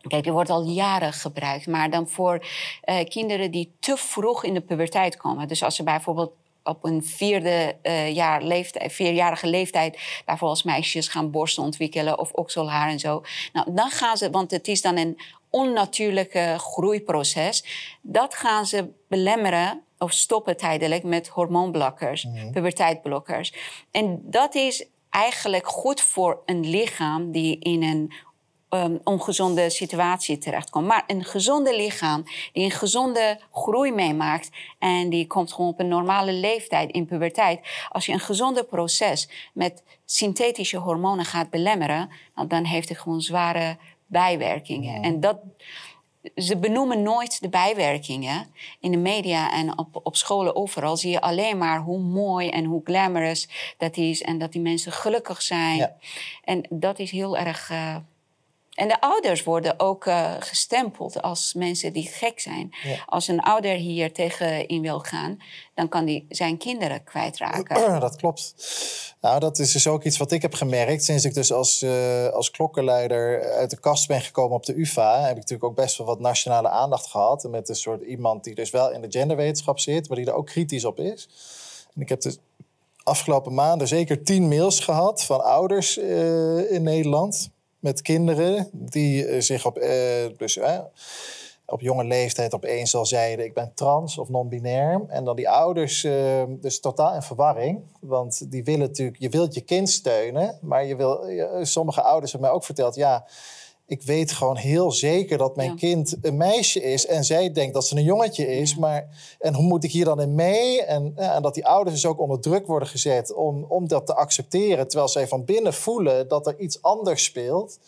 S1: Kijk, die wordt al jaren gebruikt, maar dan voor uh, kinderen die te vroeg in de puberteit komen. Dus als ze bijvoorbeeld op een vierde uh, jaar leeftijd, vierjarige leeftijd, daarvoor als meisjes gaan borsten ontwikkelen of okselhaar en zo. Nou, dan gaan ze, want het is dan een onnatuurlijke groeiproces. Dat gaan ze belemmeren of stoppen tijdelijk met hormoonblokkers, mm puberteitblokkers. En dat is eigenlijk goed voor een lichaam die in een um, ongezonde situatie terechtkomt. Maar een gezonde lichaam die een gezonde groei meemaakt en die komt gewoon op een normale leeftijd in puberteit. Als je een gezonde proces met synthetische hormonen gaat belemmeren, nou, dan heeft het gewoon zware bijwerkingen. En dat, ze benoemen nooit de bijwerkingen. In de media en op, op scholen overal zie je alleen maar hoe mooi en hoe glamorous dat is. En dat die mensen gelukkig zijn. En dat is heel erg. Uh, en de ouders worden ook uh, gestempeld als mensen die gek zijn. Als een ouder hier tegen in wil gaan, dan kan hij zijn kinderen kwijtraken.
S2: Dat klopt. Nou, dat is dus ook iets wat ik heb gemerkt. Sinds ik dus als, uh, als klokkenluider uit de kast ben gekomen op de UvA... heb ik natuurlijk ook best wel wat nationale aandacht gehad. Met een soort iemand die dus wel in de genderwetenschap zit... maar die er ook kritisch op is. En ik heb dus afgelopen maanden zeker tien mails gehad... van ouders uh, in Nederland met kinderen die uh, zich op... dus, op jonge leeftijd opeens al zeiden: ik ben trans of non-binair. En dan die ouders, uh, dus totaal in verwarring. Want die willen natuurlijk, je wilt je kind steunen, maar je wil, sommige ouders hebben mij ook verteld: ja, ik weet gewoon heel zeker dat mijn kind een meisje is en zij denkt dat ze een jongetje is. Maar, en hoe moet ik hier dan in mee? En, en dat die ouders dus ook onder druk worden gezet om, om dat te accepteren, terwijl zij van binnen voelen dat er iets anders speelt.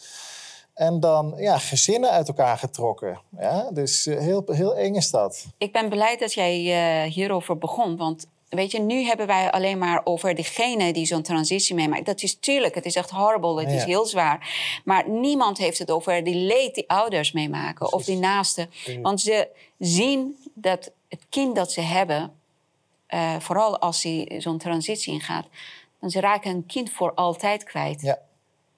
S2: En dan ja, gezinnen uit elkaar getrokken. Ja? Dus uh, heel, heel eng is dat.
S1: Ik ben blij dat jij uh, hierover begon. Want weet je, nu hebben wij alleen maar over degene die zo'n transitie meemaakt. Dat is tuurlijk, het is echt horrible, het is heel zwaar. Maar niemand heeft het over die leed die ouders meemaken of die naasten. Want ze zien dat het kind dat ze hebben, uh, vooral als hij zo'n transitie ingaat, dan ze raken een kind voor altijd kwijt. Ja.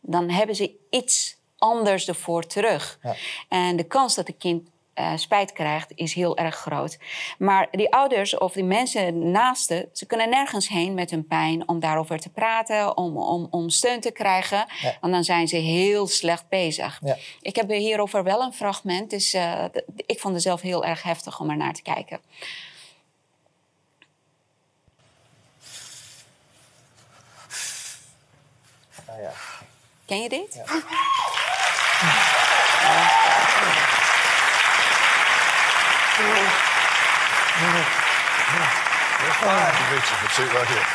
S1: Dan hebben ze iets anders ervoor terug. Ja. En de kans dat een kind eh, spijt krijgt, is heel erg groot. Maar die ouders of die mensen naasten, ze kunnen nergens heen met hun pijn om daarover te praten, om, om, om steun te krijgen. en dan zijn ze heel slecht bezig. Ik heb hierover wel een fragment, dus eh, ik vond het zelf heel erg heftig om er naar te kijken. Ah, ja. Ken je dit? Ja.
S7: Conviction for seat right here.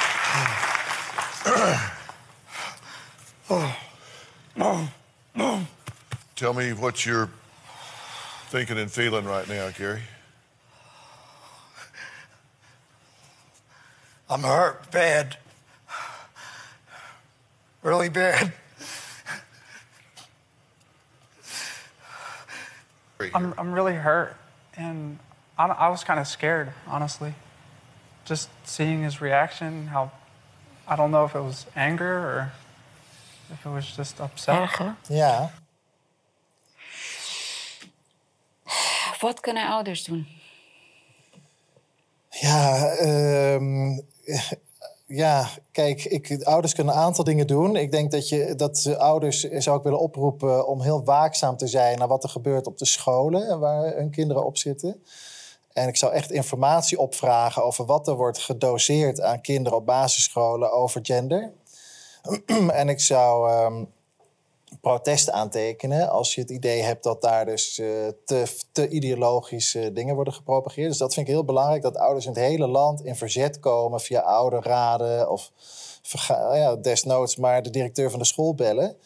S7: Tell me what you're thinking and feeling right now, Gary.
S8: I'm hurt bad. Really bad.
S5: I'm, I'm really hurt, and I, I was kind of scared, honestly. Just seeing his reaction, how I don't know if it was anger or if it was just upset.
S2: Ja,
S1: Wat kunnen ouders doen?
S2: Ja, ehm, um, ja kijk, ik, de ouders kunnen een aantal dingen doen. Ik denk dat, je, dat de ouders zou ik willen oproepen om heel waakzaam te zijn naar wat er gebeurt op de scholen waar hun kinderen op zitten. En ik zou echt informatie opvragen over wat er wordt gedoseerd aan kinderen op basisscholen over gender. en ik zou ehm, protest aantekenen als je het idee hebt dat daar dus eh, te, te ideologische dingen worden gepropageerd. Dus dat vind ik heel belangrijk, dat ouders in het hele land in verzet komen via ouderraden of verga- ja, desnoods maar de directeur van de school bellen.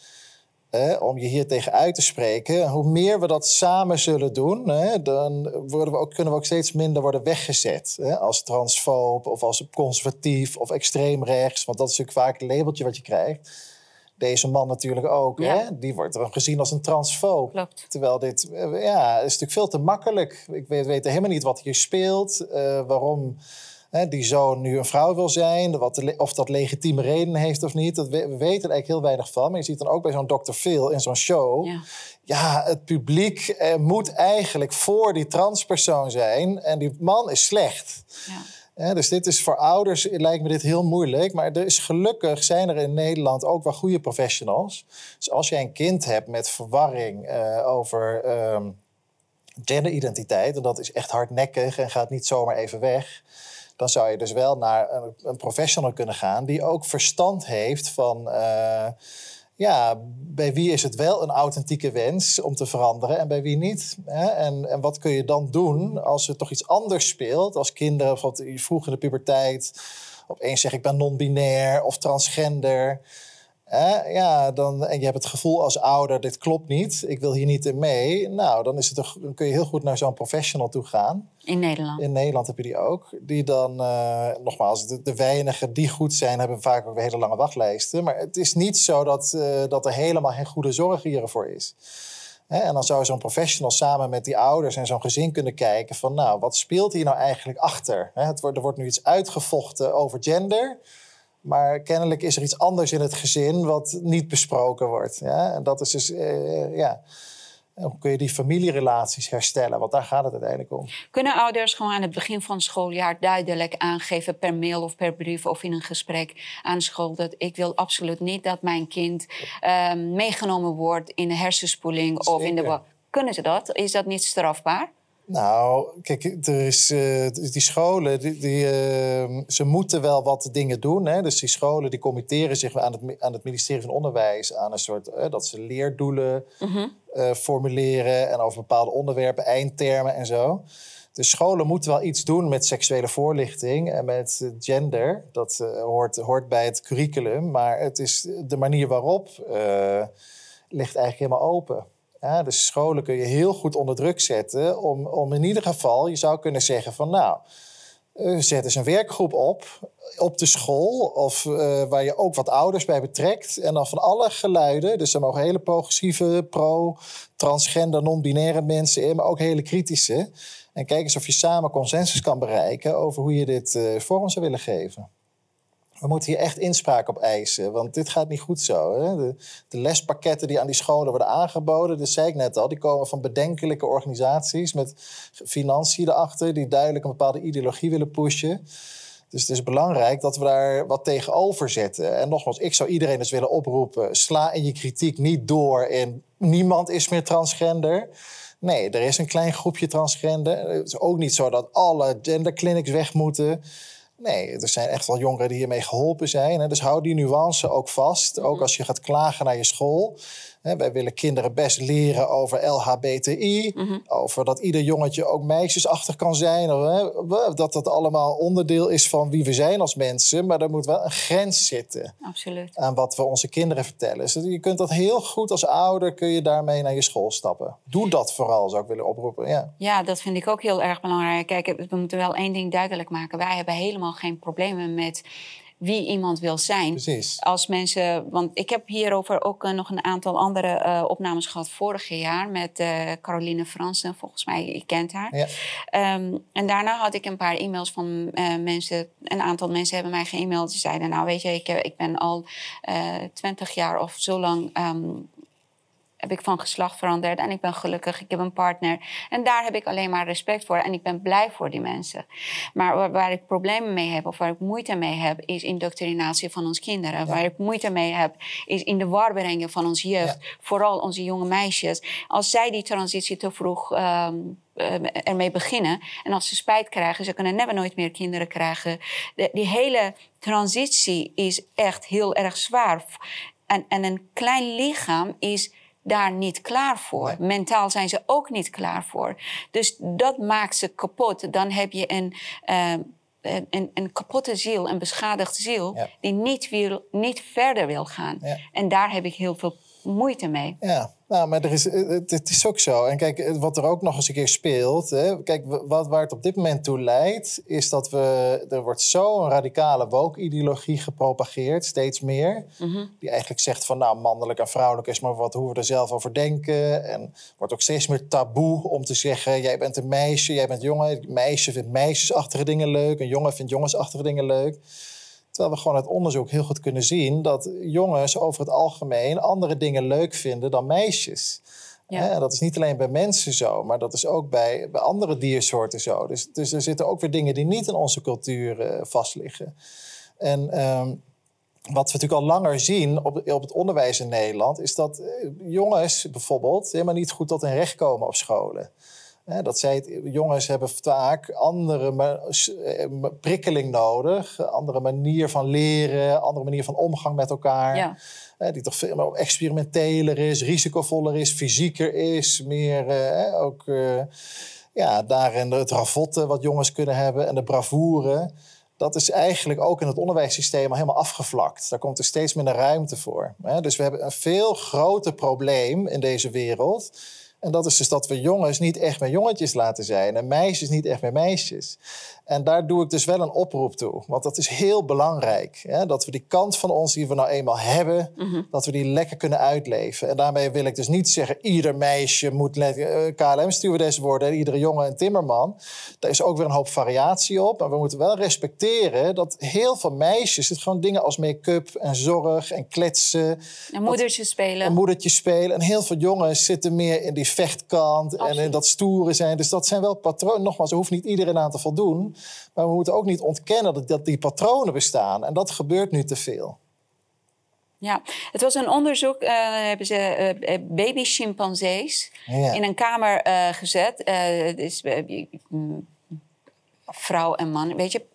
S2: om je hier tegen uit te spreken. Hoe meer we dat samen zullen doen, dan worden we ook, kunnen we ook steeds minder worden weggezet. Als transfoob of als conservatief of extreem rechts. Want dat is natuurlijk vaak het labeltje wat je krijgt. Deze man natuurlijk ook.
S1: Ja.
S2: Hè? Die wordt dan gezien als een transfoob.
S1: Klopt.
S2: Terwijl dit, eh, ja, is natuurlijk veel te makkelijk. Ik weet, weet helemaal niet wat hier speelt. eh, waarom hè, die zoon nu een vrouw wil zijn. Wat de of dat legitieme redenen heeft of niet. Dat we, we weten er eigenlijk heel weinig van. Maar je ziet dan ook bij zo'n Dr. Phil in zo'n show.
S1: Ja.
S2: Ja, het publiek eh, moet eigenlijk voor die transpersoon zijn. En die man is slecht.
S1: Ja.
S2: Dus dit is voor ouders, lijkt me dit heel moeilijk. Maar er is gelukkig zijn er in Nederland ook wel goede professionals. Dus als jij een kind hebt met verwarring eh, over ehm, genderidentiteit... en dat is echt hardnekkig en gaat niet zomaar even weg... dan zou je dus wel naar een, een professional kunnen gaan... die ook verstand heeft van... eh, ja, bij wie is het wel een authentieke wens om te veranderen en bij wie niet? Hè? En, en wat kun je dan doen als er toch iets anders speelt? Als kinderen bijvoorbeeld vroeg in de puberteit opeens zeggen ik ben non-binair of transgender. Ja, dan, en je hebt het gevoel als ouder, dit klopt niet, ik wil hier niet in mee. Nou, dan, is het toch, dan kun je heel goed naar zo'n professional toe gaan.
S1: In Nederland.
S2: In Nederland heb je die ook. Die dan, eh, nogmaals, de, de weinigen die goed zijn, hebben vaak ook weer hele lange wachtlijsten. Maar het is niet zo dat, eh, dat er helemaal geen goede zorg hiervoor is. Hè, en dan zou zo'n professional samen met die ouders en zo'n gezin kunnen kijken van, nou, wat speelt hier nou eigenlijk achter? Hè, het wordt, er wordt nu iets uitgevochten over gender. Maar kennelijk is er iets anders in het gezin wat niet besproken wordt. Ja? En dat is dus, eh, ja. Hoe kun je die familierelaties herstellen? Want daar gaat het uiteindelijk om.
S1: Kunnen ouders gewoon aan het begin van het schooljaar duidelijk aangeven per mail of per brief of in een gesprek aan school dat ik wil absoluut niet dat mijn kind ehm, meegenomen wordt in de hersenspoeling of in de. Kunnen ze dat? Is dat niet strafbaar?
S2: Nou, kijk, er is, eh, die scholen, die, die, eh, ze moeten wel wat dingen doen. Hè? Dus die scholen die committeren zich aan het, aan het ministerie van Onderwijs... aan een soort, eh, dat ze leerdoelen eh, formuleren... en over bepaalde onderwerpen, eindtermen en zo. Dus scholen moeten wel iets doen met seksuele voorlichting en met gender. Dat hoort, hoort bij het curriculum. Maar het is de manier waarop ligt eigenlijk helemaal open. Ja, dus scholen kun je heel goed onder druk zetten om, om in ieder geval, je zou kunnen zeggen van nou, eh, zet eens een werkgroep op, op de school, of eh, waar je ook wat ouders bij betrekt. En dan van alle geluiden, dus er mogen hele progressieve, pro, transgender, non-binaire mensen in, maar ook hele kritische. En kijk eens of je samen consensus kan bereiken over hoe je dit eh, vorm zou willen geven. We moeten hier echt inspraak op eisen, want dit gaat niet goed zo. Hè? De, lespakketten die aan die scholen worden aangeboden, dat zei ik net al, die komen van bedenkelijke organisaties met financiën erachter, die duidelijk een bepaalde ideologie willen pushen. Dus het is belangrijk dat we daar wat tegenover zetten. En nogmaals, ik zou iedereen dus willen oproepen: sla in je kritiek niet door in niemand is meer transgender. Nee, er is een klein groepje transgender. Het is ook niet zo dat alle genderclinics weg moeten. Nee, er zijn echt wel jongeren die hiermee geholpen zijn. Hè. Dus hou die nuance ook vast. Ook als je gaat klagen naar je school. Wij willen kinderen best leren over LHBTI. Over dat ieder jongetje ook meisjesachtig kan zijn. Dat dat allemaal onderdeel is van wie we zijn als mensen. Maar er moet wel een grens zitten
S1: Absoluut.
S2: aan wat we onze kinderen vertellen. Dus je kunt dat heel goed als ouder, kun je daarmee naar je school stappen. Doe dat vooral, zou ik willen oproepen. Ja.
S1: Ja, dat vind ik ook heel erg belangrijk. Kijk, we moeten wel één ding duidelijk maken. Wij hebben helemaal geen problemen met wie iemand wil zijn.
S2: Precies.
S1: Als mensen, want ik heb hierover ook eh, nog een aantal andere eh, opnames gehad vorig jaar met eh, Caroline Fransen. Volgens mij, je kent haar.
S2: Ja.
S1: Ehm, en daarna had ik een paar e-mails van mensen. Een aantal mensen hebben mij ge-mailed. Die zeiden, nou weet je, ik, ik ben al twintig jaar of zo lang... ehm, heb ik van geslacht veranderd en ik ben gelukkig, ik heb een partner. En daar heb ik alleen maar respect voor en ik ben blij voor die mensen. Maar waar, waar ik problemen mee heb of waar ik moeite mee heb, is indoctrinatie van ons kinderen. Waar ik moeite mee heb, is in de war brengen van ons jeugd. Vooral onze jonge meisjes. Als zij die transitie te vroeg eh, ermee beginnen. En als ze spijt krijgen, ze kunnen never nooit meer kinderen krijgen. De, die hele transitie is echt heel erg zwaar. En, en een klein lichaam is daar niet klaar voor. Mentaal zijn ze ook niet klaar voor. Dus dat maakt ze kapot. Dan heb je een, uh, een, een kapotte ziel, een beschadigde ziel,
S2: Ja.
S1: die niet, wil, niet verder wil gaan.
S2: Ja.
S1: En daar heb ik heel veel moeite mee.
S2: Ja, nou, maar er is, het, het is ook zo. En kijk, wat er ook nog eens een keer speelt. Hè, kijk, wat, waar het op dit moment toe leidt, is dat we. Er wordt zo'n radicale woke-ideologie gepropageerd, steeds meer. Die eigenlijk zegt van, nou, mannelijk en vrouwelijk is maar wat hoe we er zelf over denken. En wordt ook steeds meer taboe om te zeggen: jij bent een meisje, jij bent jongen. Een meisje vindt meisjesachtige dingen leuk, een jongen vindt jongensachtige dingen leuk. Terwijl we gewoon uit onderzoek heel goed kunnen zien dat jongens over het algemeen andere dingen leuk vinden dan meisjes.
S1: Ja.
S2: Hè, dat is niet alleen bij mensen zo, maar dat is ook bij, bij andere diersoorten zo. Dus, dus er zitten ook weer dingen die niet in onze cultuur eh, vastliggen. En ehm, wat we natuurlijk al langer zien op, op het onderwijs in Nederland, is dat eh, jongens bijvoorbeeld helemaal niet goed tot hun recht komen op scholen. Hè, dat zij het, jongens hebben vaak andere eh, prikkeling nodig, andere manier van leren, andere manier van omgang met elkaar.
S1: Ja.
S2: Die toch veel meer experimenteler is, risicovoller is, fysieker is, meer eh, hè, ook eh, ja, daarin het ravotten wat jongens kunnen hebben en de bravoure. Dat is eigenlijk ook in het onderwijssysteem al helemaal afgevlakt. Daar komt er steeds minder ruimte voor. Dus we hebben een veel groter probleem in deze wereld. En dat is dus dat we jongens niet echt meer jongetjes laten zijn en meisjes niet echt meer meisjes. En daar doe ik dus wel een oproep toe. Want dat is heel belangrijk. Hè? Dat we die kant van ons die we nou eenmaal hebben, dat we die lekker kunnen uitleven. En daarmee wil ik dus niet zeggen, ieder meisje moet eh, KLM-stewardess worden, en iedere jongen een timmerman. Daar is ook weer een hoop variatie op. Maar we moeten wel respecteren dat heel veel meisjes het gewoon dingen als make-up en zorg en kletsen.
S1: Een moedertje spelen.
S2: Een moedertje spelen. En heel veel jongens zitten meer in die vechtkant en in
S1: Absoluut.
S2: dat stoere zijn. Dus dat zijn wel patronen. Nogmaals, er hoeft niet iedereen aan te voldoen. Maar we moeten ook niet ontkennen dat, dat die patronen bestaan. En dat gebeurt nu te veel.
S1: Ja, het was een onderzoek, eh hebben ze eh, eh, baby chimpansees
S2: Ja.
S1: in een kamer eh, gezet. Eh, het is eh, mm, vrouw en man, weet je,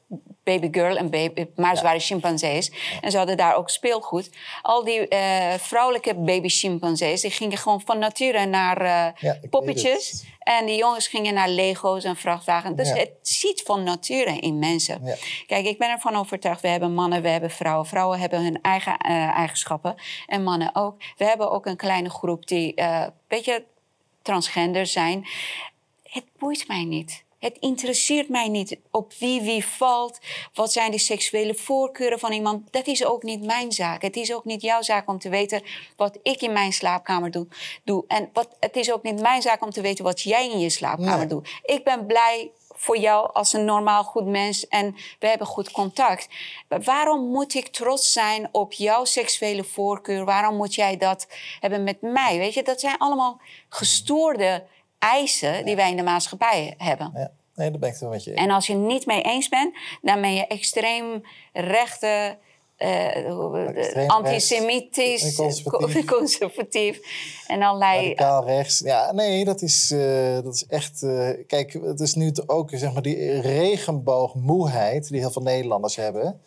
S1: baby girl en baby, maar ze waren chimpansees. En ze hadden daar ook speelgoed. Al die eh, vrouwelijke baby chimpansees, die gingen gewoon van nature naar eh,
S2: weet
S1: poppetjes. En die jongens gingen naar Lego's en vrachtwagens. Dus
S2: Ja.
S1: het ziet van nature in mensen.
S2: Ja.
S1: Kijk, ik ben ervan overtuigd. We hebben mannen, we hebben vrouwen. Vrouwen hebben hun eigen eh, eigenschappen. En mannen ook. We hebben ook een kleine groep die eh, een beetje transgender zijn. Het boeit mij niet. Het interesseert mij niet op wie wie valt. Wat zijn de seksuele voorkeuren van iemand? Dat is ook niet mijn zaak. Het is ook niet jouw zaak om te weten wat ik in mijn slaapkamer doe. doe. En wat, het is ook niet mijn zaak om te weten wat jij in je slaapkamer
S2: Nee.
S1: doet. Ik ben blij voor jou als een normaal goed mens en we hebben goed contact. Waarom moet ik trots zijn op jouw seksuele voorkeur? Waarom moet jij dat hebben met mij? Weet je, dat zijn allemaal gestoorde eisen die wij in de maatschappij hebben.
S2: Ja. Nee, dat ben ik het wel met je eens.
S1: En als je het niet mee eens bent, dan ben je extreem rechte eh, antisemitisch,
S2: conservatief.
S1: co- conservatief en allerlei...
S2: Radicaal rechts. Ja, nee, dat is, eh, dat is echt... eh, kijk, het is nu ook zeg maar, die regenboogmoeheid... die heel veel Nederlanders hebben...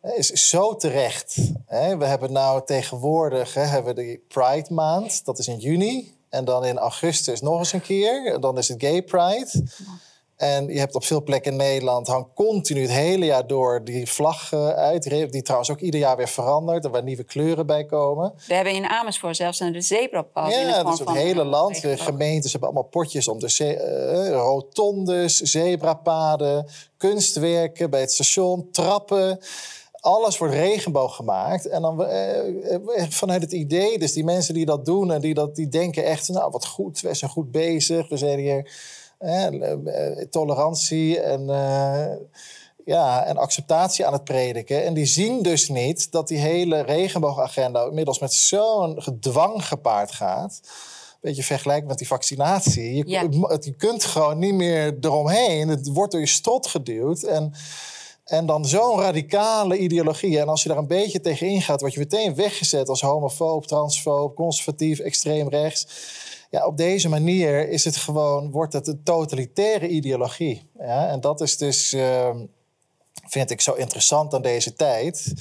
S2: eh, is zo terecht. Hè? We hebben nou tegenwoordig hè, hebben we de Pride Maand. Dat is in juni. En dan in augustus nog eens een keer. Dan is het Gay Pride. En je hebt op veel plekken in Nederland hangt continu het hele jaar door die vlag eh, uit. Die trouwens ook ieder jaar weer verandert. En waar nieuwe kleuren bij komen.
S1: We hebben in Amersfoort zelfs een zebrapad in de
S2: Ja,
S1: vorm
S2: dus het hele
S1: een
S2: land. De gemeentes hebben allemaal potjes om de ze- eh, rotondes, zebrapaden, kunstwerken bij het station, trappen. Alles wordt regenboog gemaakt. En dan eh, eh, vanuit het idee, dus die mensen die dat doen en die, dat, die denken echt, nou wat goed, we zijn goed bezig. We zijn hier eh, tolerantie en, eh, ja, en acceptatie aan het prediken. En die zien dus niet dat die hele regenboogagenda inmiddels met zo'n gedwang gepaard gaat. Beetje vergelijkbaar met die vaccinatie. Je,
S1: Ja.
S2: je kunt gewoon niet meer eromheen. Het wordt door je strot geduwd. En, en dan zo'n radicale ideologie. En als je daar een beetje tegen ingaat, word je meteen weggezet als homofoob, transfoob, conservatief, extreem rechts. Ja, op deze manier is het gewoon, wordt het een totalitaire ideologie. Ja, en dat is dus, ehm, vind ik zo interessant aan deze tijd.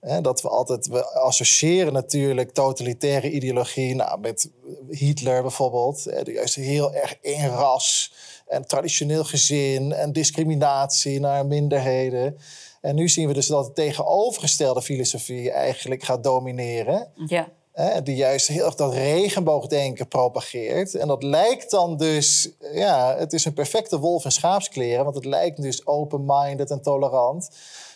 S2: Hè, dat we altijd, we associëren natuurlijk totalitaire ideologie nou, met Hitler bijvoorbeeld. juist heel erg in ras en traditioneel gezin en discriminatie naar minderheden. En nu zien we dus dat de tegenovergestelde filosofie eigenlijk gaat domineren.
S1: Ja.
S2: Hè, die juist heel erg dat regenboogdenken propageert. En dat lijkt dan dus, ja, het is een perfecte wolf in schaapskleren, want het lijkt dus open-minded en tolerant.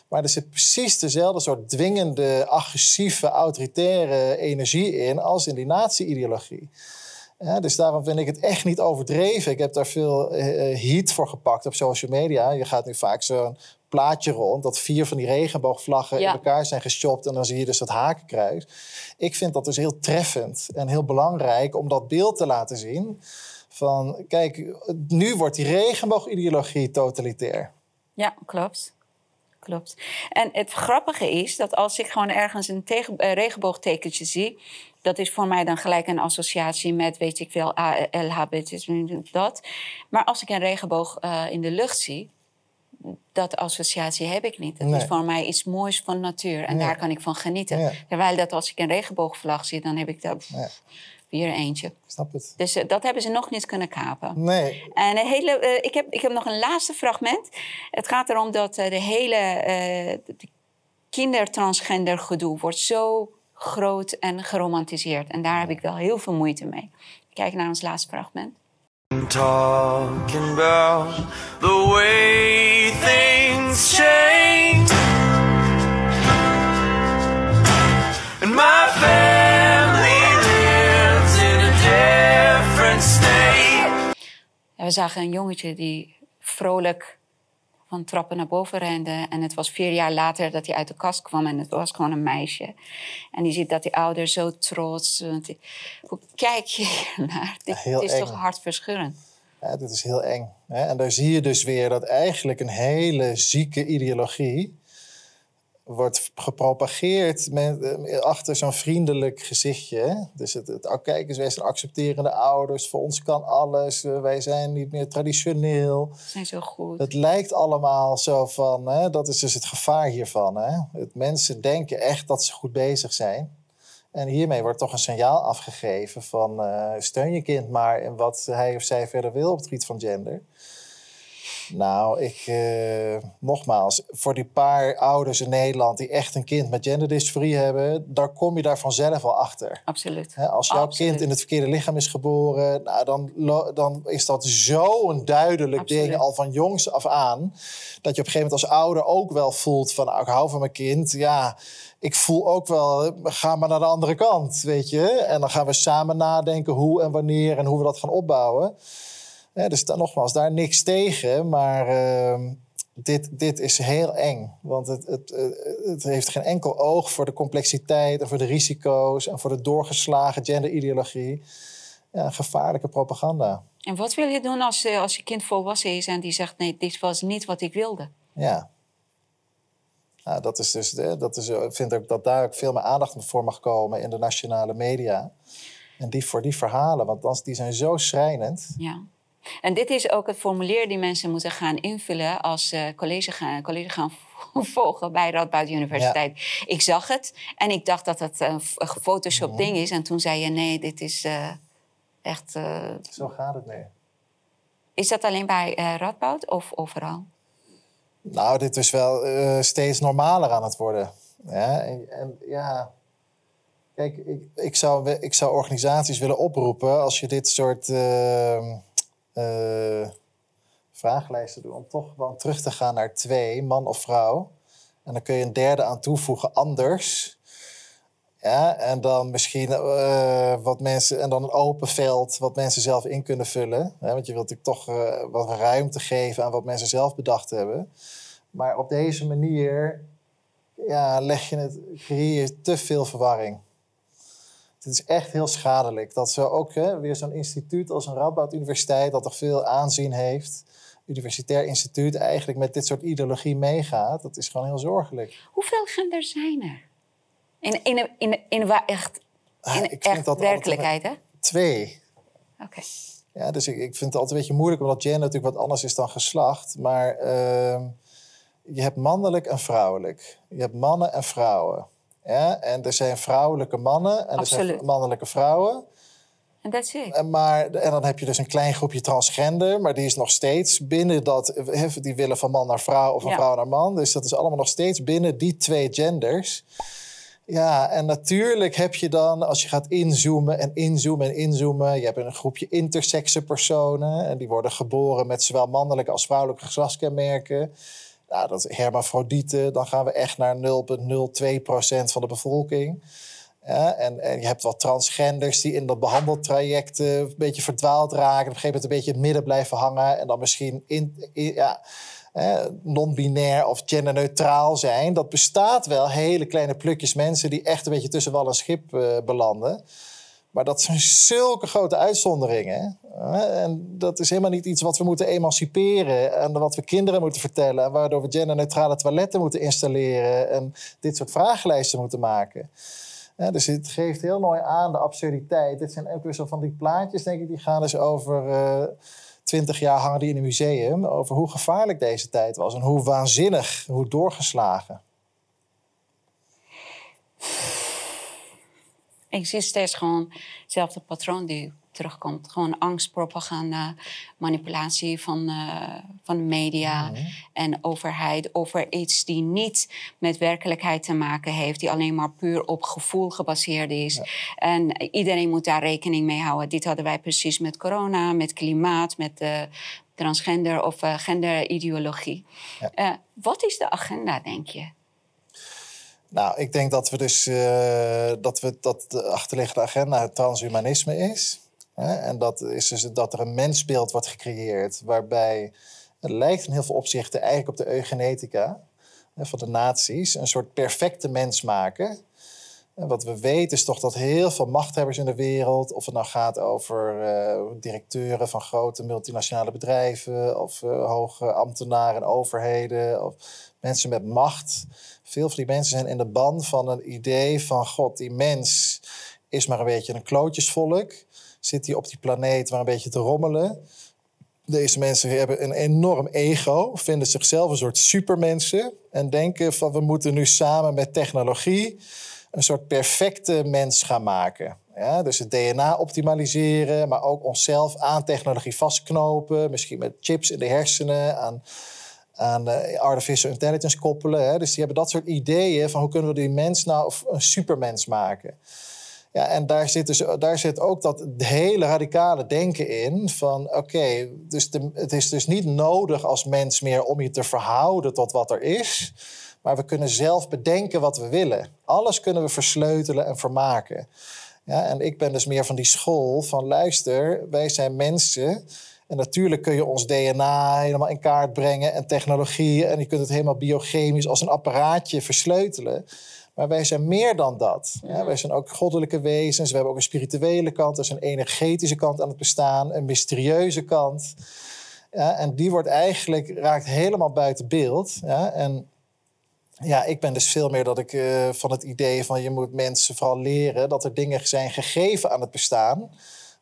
S2: Maar er zit precies dezelfde soort dwingende, agressieve, autoritaire energie in als in die nazi-ideologie. Ja, dus daarom vind ik het echt niet overdreven. Ik heb daar veel eh, eh, heat voor gepakt op social media. Je gaat nu vaak zo'n plaatje rond dat vier van die regenboogvlaggen
S1: Ja.
S2: in elkaar zijn geschopt en dan zie je dus dat hakenkruis. Ik vind dat dus heel treffend en heel belangrijk om dat beeld te laten zien. Van kijk, nu wordt die regenboogideologie totalitair.
S1: Ja, klopt. Klopt. En het grappige is dat als ik gewoon ergens een tegen, eh, regenboogtekentje zie, dat is voor mij dan gelijk een associatie met, weet ik veel, LHBT, dat. Maar als ik een regenboog eh, in de lucht zie, dat associatie heb ik niet. Dat
S2: Nee.
S1: is voor mij iets moois van natuur en daar kan ik van genieten.
S2: Ja.
S1: Terwijl dat als ik een regenboogvlag zie, dan heb ik pff,
S2: Ja.
S1: weer eentje.
S2: Snap het?
S1: Dus eh, dat hebben ze nog niet kunnen kapen.
S2: Nee.
S1: En een hele, eh, ik, heb, ik heb nog een laatste fragment. Het gaat erom dat eh, de hele de kindertransgender gedoe wordt zo groot en geromantiseerd. En daar heb ik wel heel veel moeite mee. Kijk naar ons laatste fragment.
S9: Talking about the way things change. And my family lives in a different state.
S1: We zagen een jongetje die vrolijk van trappen naar boven rende. En het was vier jaar later dat hij uit de kast kwam en het was gewoon een meisje. En die ziet dat die ouder zo trots... want die- Hoe kijk je hier naar? Dit
S2: Heel
S1: is
S2: eng.
S1: toch hartverscheurend?
S2: Ja, dit is heel eng. Hè? En daar zie je dus weer dat eigenlijk een hele zieke ideologie wordt gepropageerd met, eh, achter zo'n vriendelijk gezichtje. Dus het, het oh, kijk eens, wij zijn accepterende ouders, voor ons kan alles, eh, wij zijn niet meer traditioneel.
S1: Ze zijn zo goed.
S2: Het lijkt allemaal zo van, hè, dat is dus het gevaar hiervan. Hè? Het, mensen denken echt dat ze goed bezig zijn. En hiermee wordt toch een signaal afgegeven van eh, steun je kind maar in wat hij of zij verder wil op het gebied van gender. Nou, ik, eh, nogmaals, voor die paar ouders in Nederland die echt een kind met genderdysforie hebben, daar kom je daar vanzelf wel achter.
S1: Absoluut.
S2: Als jouw
S1: Absoluut.
S2: kind in het verkeerde lichaam is geboren, nou, dan, dan is dat zo'n duidelijk
S1: Absoluut.
S2: ding al van jongs af aan. Dat je op een gegeven moment als ouder ook wel voelt van nou, ik hou van mijn kind. Ja, ik voel ook wel, ga maar naar de andere kant, weet je. En dan gaan we samen nadenken hoe en wanneer en hoe we dat gaan opbouwen. Hè, dus dan, nogmaals, daar niks tegen. Maar ehm, dit, dit is heel eng. Want het, het, het heeft geen enkel oog voor de complexiteit en voor de risico's en voor de doorgeslagen genderideologie. Ja, gevaarlijke propaganda.
S1: En wat wil je doen als, eh, als je kind volwassen is en die zegt: Nee, dit was niet wat ik wilde?
S2: Ja. Nou, dat is dus, dat is, eh, ik vind ook dat daar ook veel meer aandacht voor mag komen in de nationale media. En die voor die verhalen, want die zijn zo schrijnend.
S1: Ja. En dit is ook het formulier die mensen moeten gaan invullen als ze college gaan, college gaan volgen bij Radboud Universiteit. Ik zag het en ik dacht dat het een gefotoshopt ding is. En toen zei je, nee, dit is eh, echt... eh,
S2: Zo gaat het nu.
S1: is dat alleen bij eh Radboud of overal?
S2: Nou, dit is wel steeds normaler aan het worden. Ja, en, en ja, kijk, ik, ik, zou, ik zou organisaties willen oproepen als je dit soort eh, vragenlijsten doet, om toch gewoon terug te gaan naar twee, man of vrouw. En dan kun je een derde aan toevoegen, anders. Ja, en dan misschien eh, wat mensen, en dan een open veld wat mensen zelf in kunnen vullen. Hè, want je wilt natuurlijk toch eh, wat ruimte geven aan wat mensen zelf bedacht hebben. Maar op deze manier ja, leg je het, creëer je te veel verwarring. Het is echt heel schadelijk. Dat zo ook hè, weer zo'n instituut als een Radboud Universiteit, dat toch veel aanzien heeft, universitair instituut, eigenlijk met dit soort ideologie meegaat. Dat is gewoon heel zorgelijk.
S1: Hoeveel genders zijn er? In, in, in, in, in, wa- echt,
S2: Ah,
S1: in
S2: vind
S1: echt werkelijkheid, hè?
S2: Twee.
S1: Oké.
S2: Ja, dus ik, ik vind het altijd een beetje moeilijk, omdat gender natuurlijk wat anders is dan geslacht. Maar ehm, je hebt mannelijk en vrouwelijk. Je hebt mannen en vrouwen. Ja? En er zijn vrouwelijke mannen en er zijn mannelijke vrouwen.
S1: En it.
S2: En, maar, en dan heb je dus een klein groepje transgender, maar die is nog steeds binnen dat. Die willen van man naar vrouw of van
S1: Ja.
S2: vrouw naar man. Dus dat is allemaal nog steeds binnen die twee genders. Ja, en natuurlijk heb je dan, als je gaat inzoomen en inzoomen en inzoomen, je hebt een groepje intersexe personen en die worden geboren met zowel mannelijke als vrouwelijke geslachtskenmerken. Nou, dat hermafrodieten, dan gaan we echt naar 0,02% van de bevolking. En, en je hebt wat transgenders die in dat behandeltraject eh, een beetje verdwaald raken. Op een gegeven moment een beetje in het midden blijven hangen. En dan misschien in, ja, non-binair of genderneutraal zijn. Dat bestaat wel, hele kleine plukjes mensen die echt een beetje tussen wal en schip eh, belanden. Maar dat zijn zulke grote uitzonderingen. En dat is helemaal niet iets wat we moeten emanciperen. En wat we kinderen moeten vertellen. En waardoor we genderneutrale toiletten moeten installeren. En dit soort vragenlijsten moeten maken. Dus het geeft heel mooi aan de absurditeit. Dit zijn ook weer zo van die plaatjes, denk ik, die gaan dus over twintig jaar hangen die in een museum. Over hoe gevaarlijk deze tijd was en hoe waanzinnig, hoe doorgeslagen.
S1: Ik zie steeds gewoon hetzelfde patroon die terugkomt. Gewoon angst, propaganda, manipulatie van, eh, van de media en overheid over iets die niet met werkelijkheid te maken heeft, die alleen maar puur op gevoel gebaseerd is. En iedereen moet daar rekening mee houden. Dit hadden wij precies met corona, met klimaat, met eh, transgender of eh, genderideologie. Wat is de agenda, denk je?
S2: Nou, ik denk dat we dus eh, dat, we, dat de achterliggende agenda het transhumanisme is. Hè? En dat is dus dat er een mensbeeld wordt gecreëerd waarbij het lijkt in heel veel opzichten eigenlijk op de eugenetica hè, van de nazi's. Een soort perfecte mens maken. En wat we weten is toch dat heel veel machthebbers in de wereld, of het nou gaat over eh, directeuren van grote multinationale bedrijven, of eh, hoge ambtenaren en overheden, of mensen met macht. Veel van die mensen zijn in de ban van een idee van God, die mens is maar een beetje een klootjesvolk. Zit hij op die planeet maar een beetje te rommelen. Deze mensen hebben een enorm ego, vinden zichzelf een soort supermensen en denken van we moeten nu samen met technologie een soort perfecte mens gaan maken. Ja, dus het DNA optimaliseren, maar ook onszelf aan technologie vastknopen, misschien met chips in de hersenen, aan eh, artificial intelligence koppelen. Hè. Dus die hebben dat soort ideeën van hoe kunnen we die mens nou een supermens maken. Ja, en daar zit, dus, daar zit ook dat hele radicale denken in van oké, dus het is dus niet nodig als mens meer om je te verhouden tot wat er is, maar we kunnen zelf bedenken wat we willen. Alles kunnen we versleutelen en vermaken. Ja, en ik ben dus meer van die school van luister, wij zijn mensen. En natuurlijk kun je ons DNA helemaal in kaart brengen en technologie. En je kunt het helemaal biochemisch als een apparaatje versleutelen. Maar wij zijn meer dan dat. Ja, wij zijn ook goddelijke wezens. We hebben ook een spirituele kant. Er is een energetische kant aan het bestaan. Een mysterieuze kant. Ja, en die wordt eigenlijk, raakt helemaal buiten beeld. Ja, en Ja, ik ben dus veel meer dat ik eh, van het idee van je moet mensen vooral leren dat er dingen zijn gegeven aan het bestaan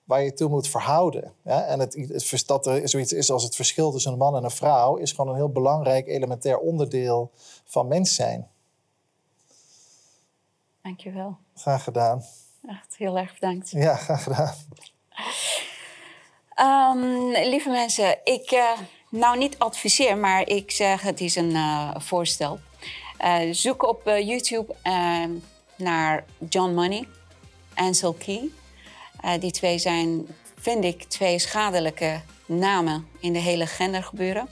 S2: waar je toe moet verhouden. Ja? En het, dat er zoiets is als het verschil tussen een man en een vrouw is gewoon een heel belangrijk elementair onderdeel van mens zijn.
S1: Dankjewel.
S2: Graag gedaan.
S1: Echt heel erg bedankt.
S2: Ja, graag gedaan.
S1: Ehm, lieve mensen, ik eh, nou niet adviseer, maar ik zeg het is een eh, voorstel. Eh, zoek op YouTube eh, naar John Money, Ansel Key. Eh, die twee zijn, vind ik, twee schadelijke namen in de hele gendergebeuren.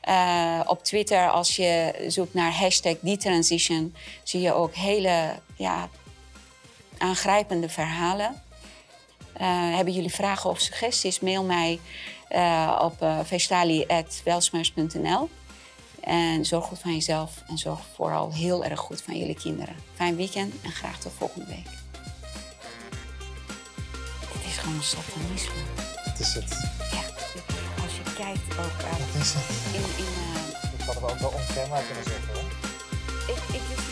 S1: Eh, op Twitter, als je zoekt naar hashtag detransition, zie je ook hele ja, aangrijpende verhalen. Eh, hebben jullie vragen of suggesties? Mail mij op uh. En zorg goed van jezelf en zorg vooral heel erg goed van jullie kinderen. Fijn weekend en graag tot volgende week. Het is gewoon satanisme.
S2: Dat is het.
S1: Echt. Als je kijkt ook uh,
S2: Dat is het.
S1: in... in uh,
S2: Dat hadden we ook wel onkenbaar kunnen zeggen. Hoor.
S1: ik, ik